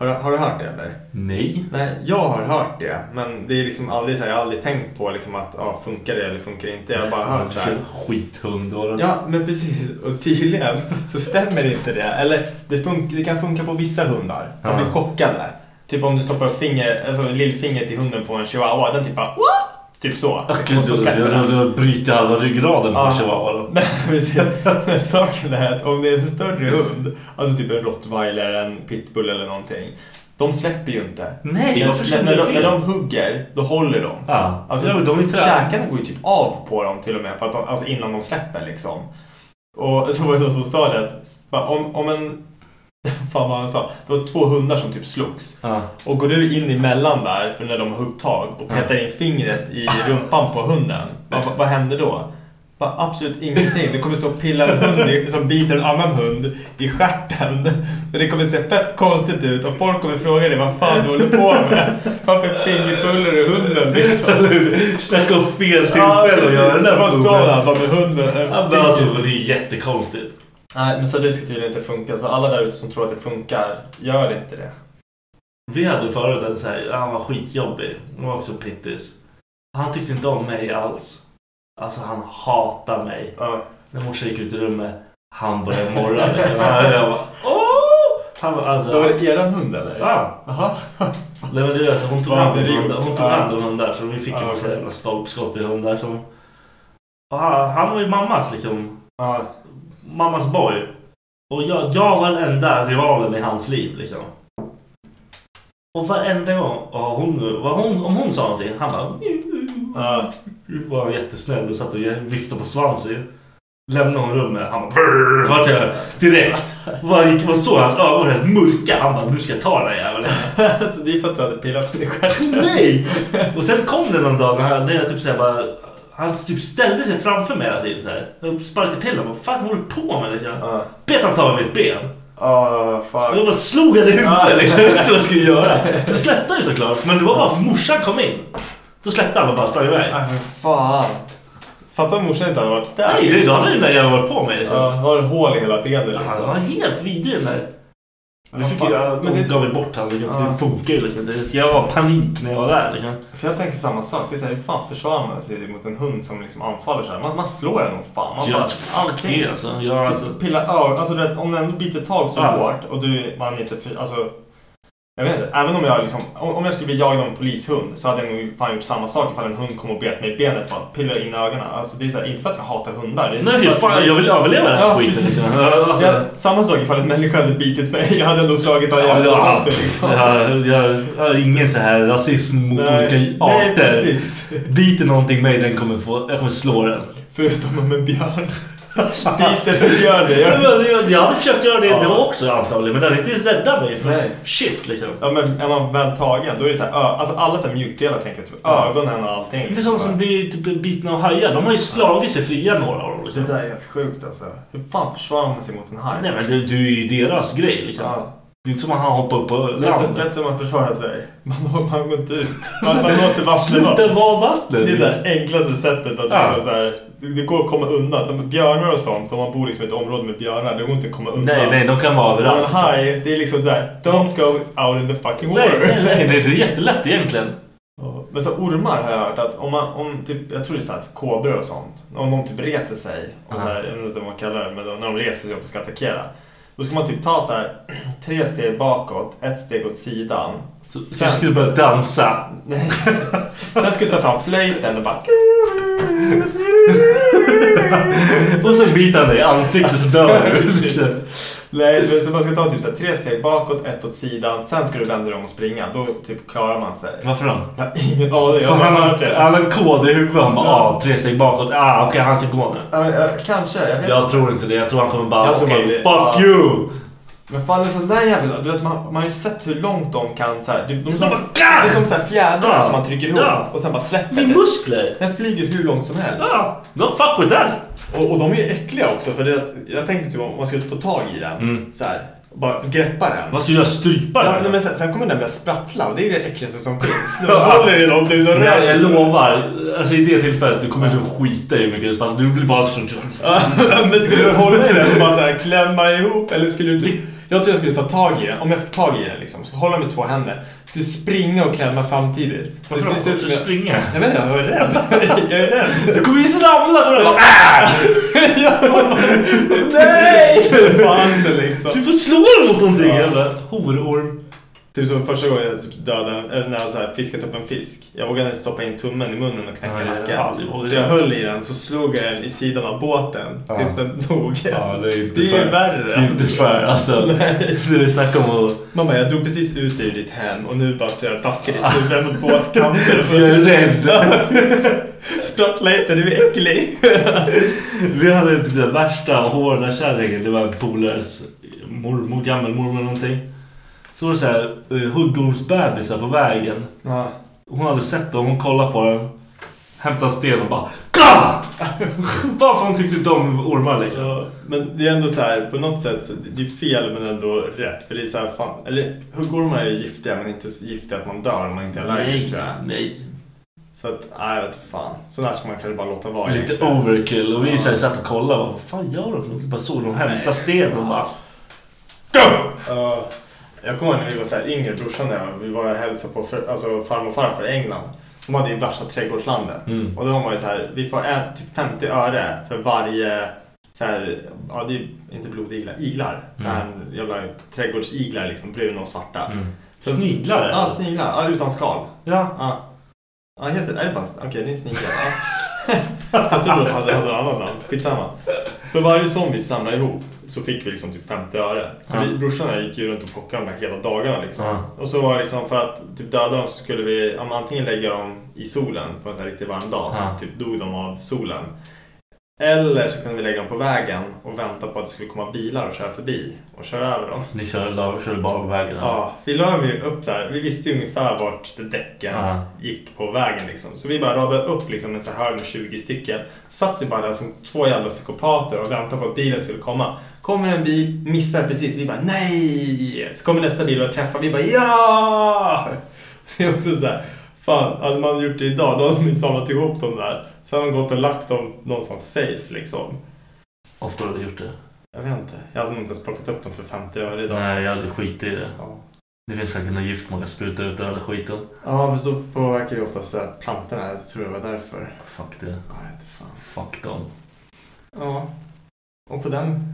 Har, har du hört det eller? Nej. Nej, jag har hört det. Men det är liksom aldrig så här, jag har aldrig tänkt på liksom att ja, funkar det eller funkar det inte. Jag har bara hört så här. Skithund då. Ja, men precis. Och tydligen så stämmer inte det. Eller det, fun- det kan funka på vissa hundar. De blir chockade. Typ om du stoppar finger, alltså lillfingret i hunden på en chihuahua. Den typ bara What? Typ så. Liksom, och så släpper då, den. då bryter halva ryggraden på Ja. chihuahua. Men, saken är att om det är en större hund, alltså typ en rottweiler, en pitbull eller någonting. De släpper ju inte. Nej, när, varför när, de när de hugger, då håller de. Ja, Alltså, ja, de käkarna går ju typ av på dem till och med, för att de, alltså innan de släpper liksom. Och så var det någon som sa det att om, om en... Fan vad han sa. Det var två hundar som typ slogs. Ja. Och går du in emellan där, för när de har huggt tag, och petar in fingret i rumpan på hunden. Vad, vad, händer då? Bara absolut ingenting. Det kommer stå och pilla en hund som biter en annan hund i stjärten. Det kommer se fett konstigt ut och folk kommer fråga dig vad fan du håller på med. Varför fingerpuller du hunden liksom? Snacka om fel tillfälle att göra den där Vad står bara med hunden? Alltså, det är jättekonstigt. Nej, men så det ska tydligen inte funka. Så alla där ute som tror att det funkar, gör inte det. Vi hade förut en så här, han var skitjobbig. Han var också pittis. Han tyckte inte om mig alls. Alltså han hatar mig. Ja. När morsan gick ut i rummet, han började morra. Liksom. Jag bara, åh! Han alltså... Var det eran hund eller? Ja. Jaha. Nej, men det är alltså, hon tog hand om hundar, hon tog hand om hundar så vi fick en massa jävla stolpskott i hundar som... Och han, han var ju mammas liksom, Ja. Mammas boy. Och jag, jag var den enda rivalen i hans liv liksom. Och varenda gång ja, hon, vad hon, om hon sa någonting, han bara... Ja. Var jättesnäll och satt och viftade på svansen. Lämnade hon rummet, han bara... Vart jag direkt. Vad gick, vad såg hans ögon helt mörka. Han bara, du ska ta den här jäveln. så det är för att du hade pillat i stjärten? Nej! Och sen kom det någon dag när jag, när jag typ såhär bara... Han typ ställde sig framför mig hela tiden såhär. Jag sparkade till honom. Vad fan håller du på med liksom? Ja. Bet han tag i mitt ben. Ja, Och fuck. jag bara slog han i huvudet liksom. Jag visste vad jag skulle göra. Så släppte han ju såklart. Men det var bara för att morsan kom in. Då släppte han och bara sprang iväg. Nej, för fan. Fatta om morsan inte hade varit där. Nej, det, då hade den där jäveln varit på mig liksom. Ja, har hål i hela benet Han liksom. var helt vidrig den där. Nu fick jag, Men de det- gav vi bort han liksom. Ja. Det funkar ju liksom. Jag var panik när jag var där liksom. För jag tänker samma sak. Det är så här, hur fan försvarar man sig mot en hund som liksom anfaller så här? Man, man slår den nog fan. Man bara, fuck det alltså. Jag, alltså pilla ögon. Alltså du vet, om den ändå biter tag så Ja. hårt och du, man inte... Alltså, jag vet inte. Även om jag liksom... Om, jag skulle bli jagad av en polishund så hade jag nog fan gjort samma sak ifall en hund kom och bet mig i benet. Bara pillar in ögonen. Alltså det är så här, inte för att jag hatar hundar. Nej, fan, jag vill överleva den här Ja, skiten. precis. Liksom. Alltså, Jag, samma sak ifall en människa hade bitit mig. Jag hade ändå slagit av Ja, jävligt jag, också liksom. jag, jag, jag ingen så här rasism mot Nej, olika nej, arter. precis. Biter någonting mig, den kommer få, jag kommer slå den. Förutom om en björn biter en björn. det Jag, gör- jag, hade försökt göra det, Ja. det var också antagligen, men det hade inte räddat mig Nej. shit liksom. Ja men är man väl tagen då är det så här, alltså alla så här mjukdelar tänker jag typ Ja. ögonen och allting. Det är sådana som blir typ bitna av hajar, de har ju slagit sig fria några av dem. Det Liksom. där är helt sjukt alltså. Hur fan försvarar man sig mot en haj? Nej men du, är ju deras grej liksom. Ja. Det är inte som att han hoppar upp på land. vet du hur man försvarar sig? Man, man går inte ut. Man, man låter vattnet vara. Sluta vara vattnet! Det är här enklaste sättet att Ja. liksom så här, det, går att komma undan. Som björnar och sånt, om man bor liksom i ett område med björnar, det går inte att komma undan. Nej, nej, de kan vara Men överallt. haj, det är liksom där, don't go out in the fucking Nej, water. nej, nej, det är jättelätt egentligen. Men så ormar har jag hört att om man, om typ, jag tror det är kobror och sånt. Om de typ reser sig, och så här, jag vet inte vad man kallar det, men de, när de reser sig upp och ska attackera. Då ska man typ ta så här tre steg bakåt, ett steg åt sidan. Så, så jag skulle börja dansa. Sen ska du ta fram flöjten och bara... Och sen biter han dig i ansiktet så dör du. Nej, men så man ska ta typ så här, tre steg bakåt, ett åt sidan. Sen ska du vända dig om och springa. Då typ klarar man sig. Varför då? Jag har ingen aning. Jag har han hört har, det. han har en kod i huvudet. Ja. ah, tre steg bakåt. Ah, okej, han ska gå nu. Ja, men, Kanske, jag vet Jag tror inte det. Jag tror han kommer bara, Jag tror okej, man blir- fuck ja. you! Men fan, en sån där jävla... Du vet, man, man har ju sett hur långt de kan så här, de, de, de, bara, Det är som så här fjädrar Ja. som man trycker ihop Ja. och sen bara släpper. Med det. muskler. Den flyger hur långt som helst. Ja, don't fuck with that. Och, och de är ju äckliga också för det, jag tänkte typ om man skulle få tag i den. Mm. Så här, bara greppa den. Vad ska du göra? Strypa Ja, den? nej, men sen, sen kommer den börja sprattla och det är det äckligaste som finns. De Ja. håller i någonting så rör jag, lovar, alltså i det tillfället, du kommer att skita i hur mycket det sparkar. Du blir bara. Ja, men skulle du hålla i den och bara så här klämma ihop eller skulle du inte... Jag tror jag skulle ta tag i den, om jag fick tag i den liksom. Så hålla med två händer. Skulle springa och klämma samtidigt. Varför då? jag... springa? Jag vet inte, jag är rädd. Jag är rädd. Du kommer ju ramla på den! Äh! Nej! Liksom. Du får slå den mot någonting Ja. jävla hororm. Typ som första gången jag typ dödade, eller när jag så här fiskat upp en fisk. Jag vågade inte stoppa in tummen i munnen och knäcka nacken. Så jag det. höll i den, så slog jag den i sidan av båten Ja. tills den dog. Ja, det är inte det är ju värre. Det är inte alltså. fair alltså. Du snackar om att... Mamma, jag drog precis ut ur ditt hem och nu bara så jag daskar ditt huvud mot båtkanten. Jag är rädd. Sprattla inte, du är äcklig. Vi hade typ den värsta hårda kärringen. Det var en polares mormor, gammelmormor eller någonting. Så var det så här uh, huggormsbebisar på vägen. Ja. Hon hade sett dem, hon kollade på den. Hämtade en sten och bara GA! Bara för hon tyckte inte om ormar liksom. Ja, men det är ändå så här, på något sätt, det är fel men ändå rätt. För det är så här, fan, eller huggormar är giftiga men inte så giftiga att man dör om man inte är allergisk tror jag. nej. Så att, nej jag vet fan. Så där ska man kanske bara låta vara. Lite egentligen. overkill. Och vi Ja. så här satt och kollade. Vad fan gör de för något? Bara såg de hämta sten och bara... Ja, jag kommer ihåg när vi var så här yngre, brorsan och jag, vi var och hälsade på för, alltså, farmor och farfar i England. De hade ju värsta trädgårdslandet. Mm. Och då var ju så här, vi får en, typ 50 öre för varje så här, ja det är inte blodiglar, iglar. Så här, jävla trädgårdsiglar liksom, bruna och svarta. Mm. Sniglar? Ja, sniglar. Ja, utan skal. Ja. Ja. Ja, heter, är det bara Okej, det är en snigel. Ja. jag trodde de hade, hade ett annat namn. Skitsamma. För varje sån vi samlade ihop så fick vi liksom typ 50 öre. Så vi, brorsan och jag gick ju runt och plockade de där hela dagarna liksom. Och så var det liksom för att typ döda dem så skulle vi ja, antingen lägga dem i solen på en sån här riktigt varm dag. Så typ dog de av solen. Eller så kunde vi lägga dem på vägen och vänta på att det skulle komma bilar och köra förbi och köra över dem. Ni körde, körde bara på vägen? Ja, vi la ju upp så här. Vi visste ju ungefär vart däcken Ja. gick på vägen liksom. Så vi bara radade upp liksom en så här hög med 20 stycken. Satt vi bara där som två jävla psykopater och väntade på att bilen skulle komma. Kommer en bil, missar precis. Vi bara nej! Så kommer nästa bil och träffar. Vi bara ja! Det är också så här. Fan, hade man gjort det idag då hade man ju samlat ihop dem där. Sen hade man gått och lagt dem någonstans safe liksom. Ofta har du gjort det? Jag vet inte. Jag hade nog inte ens plockat upp dem för 50 öre idag. Nej, jag hade skitit i det. Ja. Det finns säkert något gift man kan spruta ut över skiten. Ja, för så påverkar ju oftast plantorna. Jag tror det var därför. Fuck det. Vet inte fan. Fuck dem. Ja. Och på den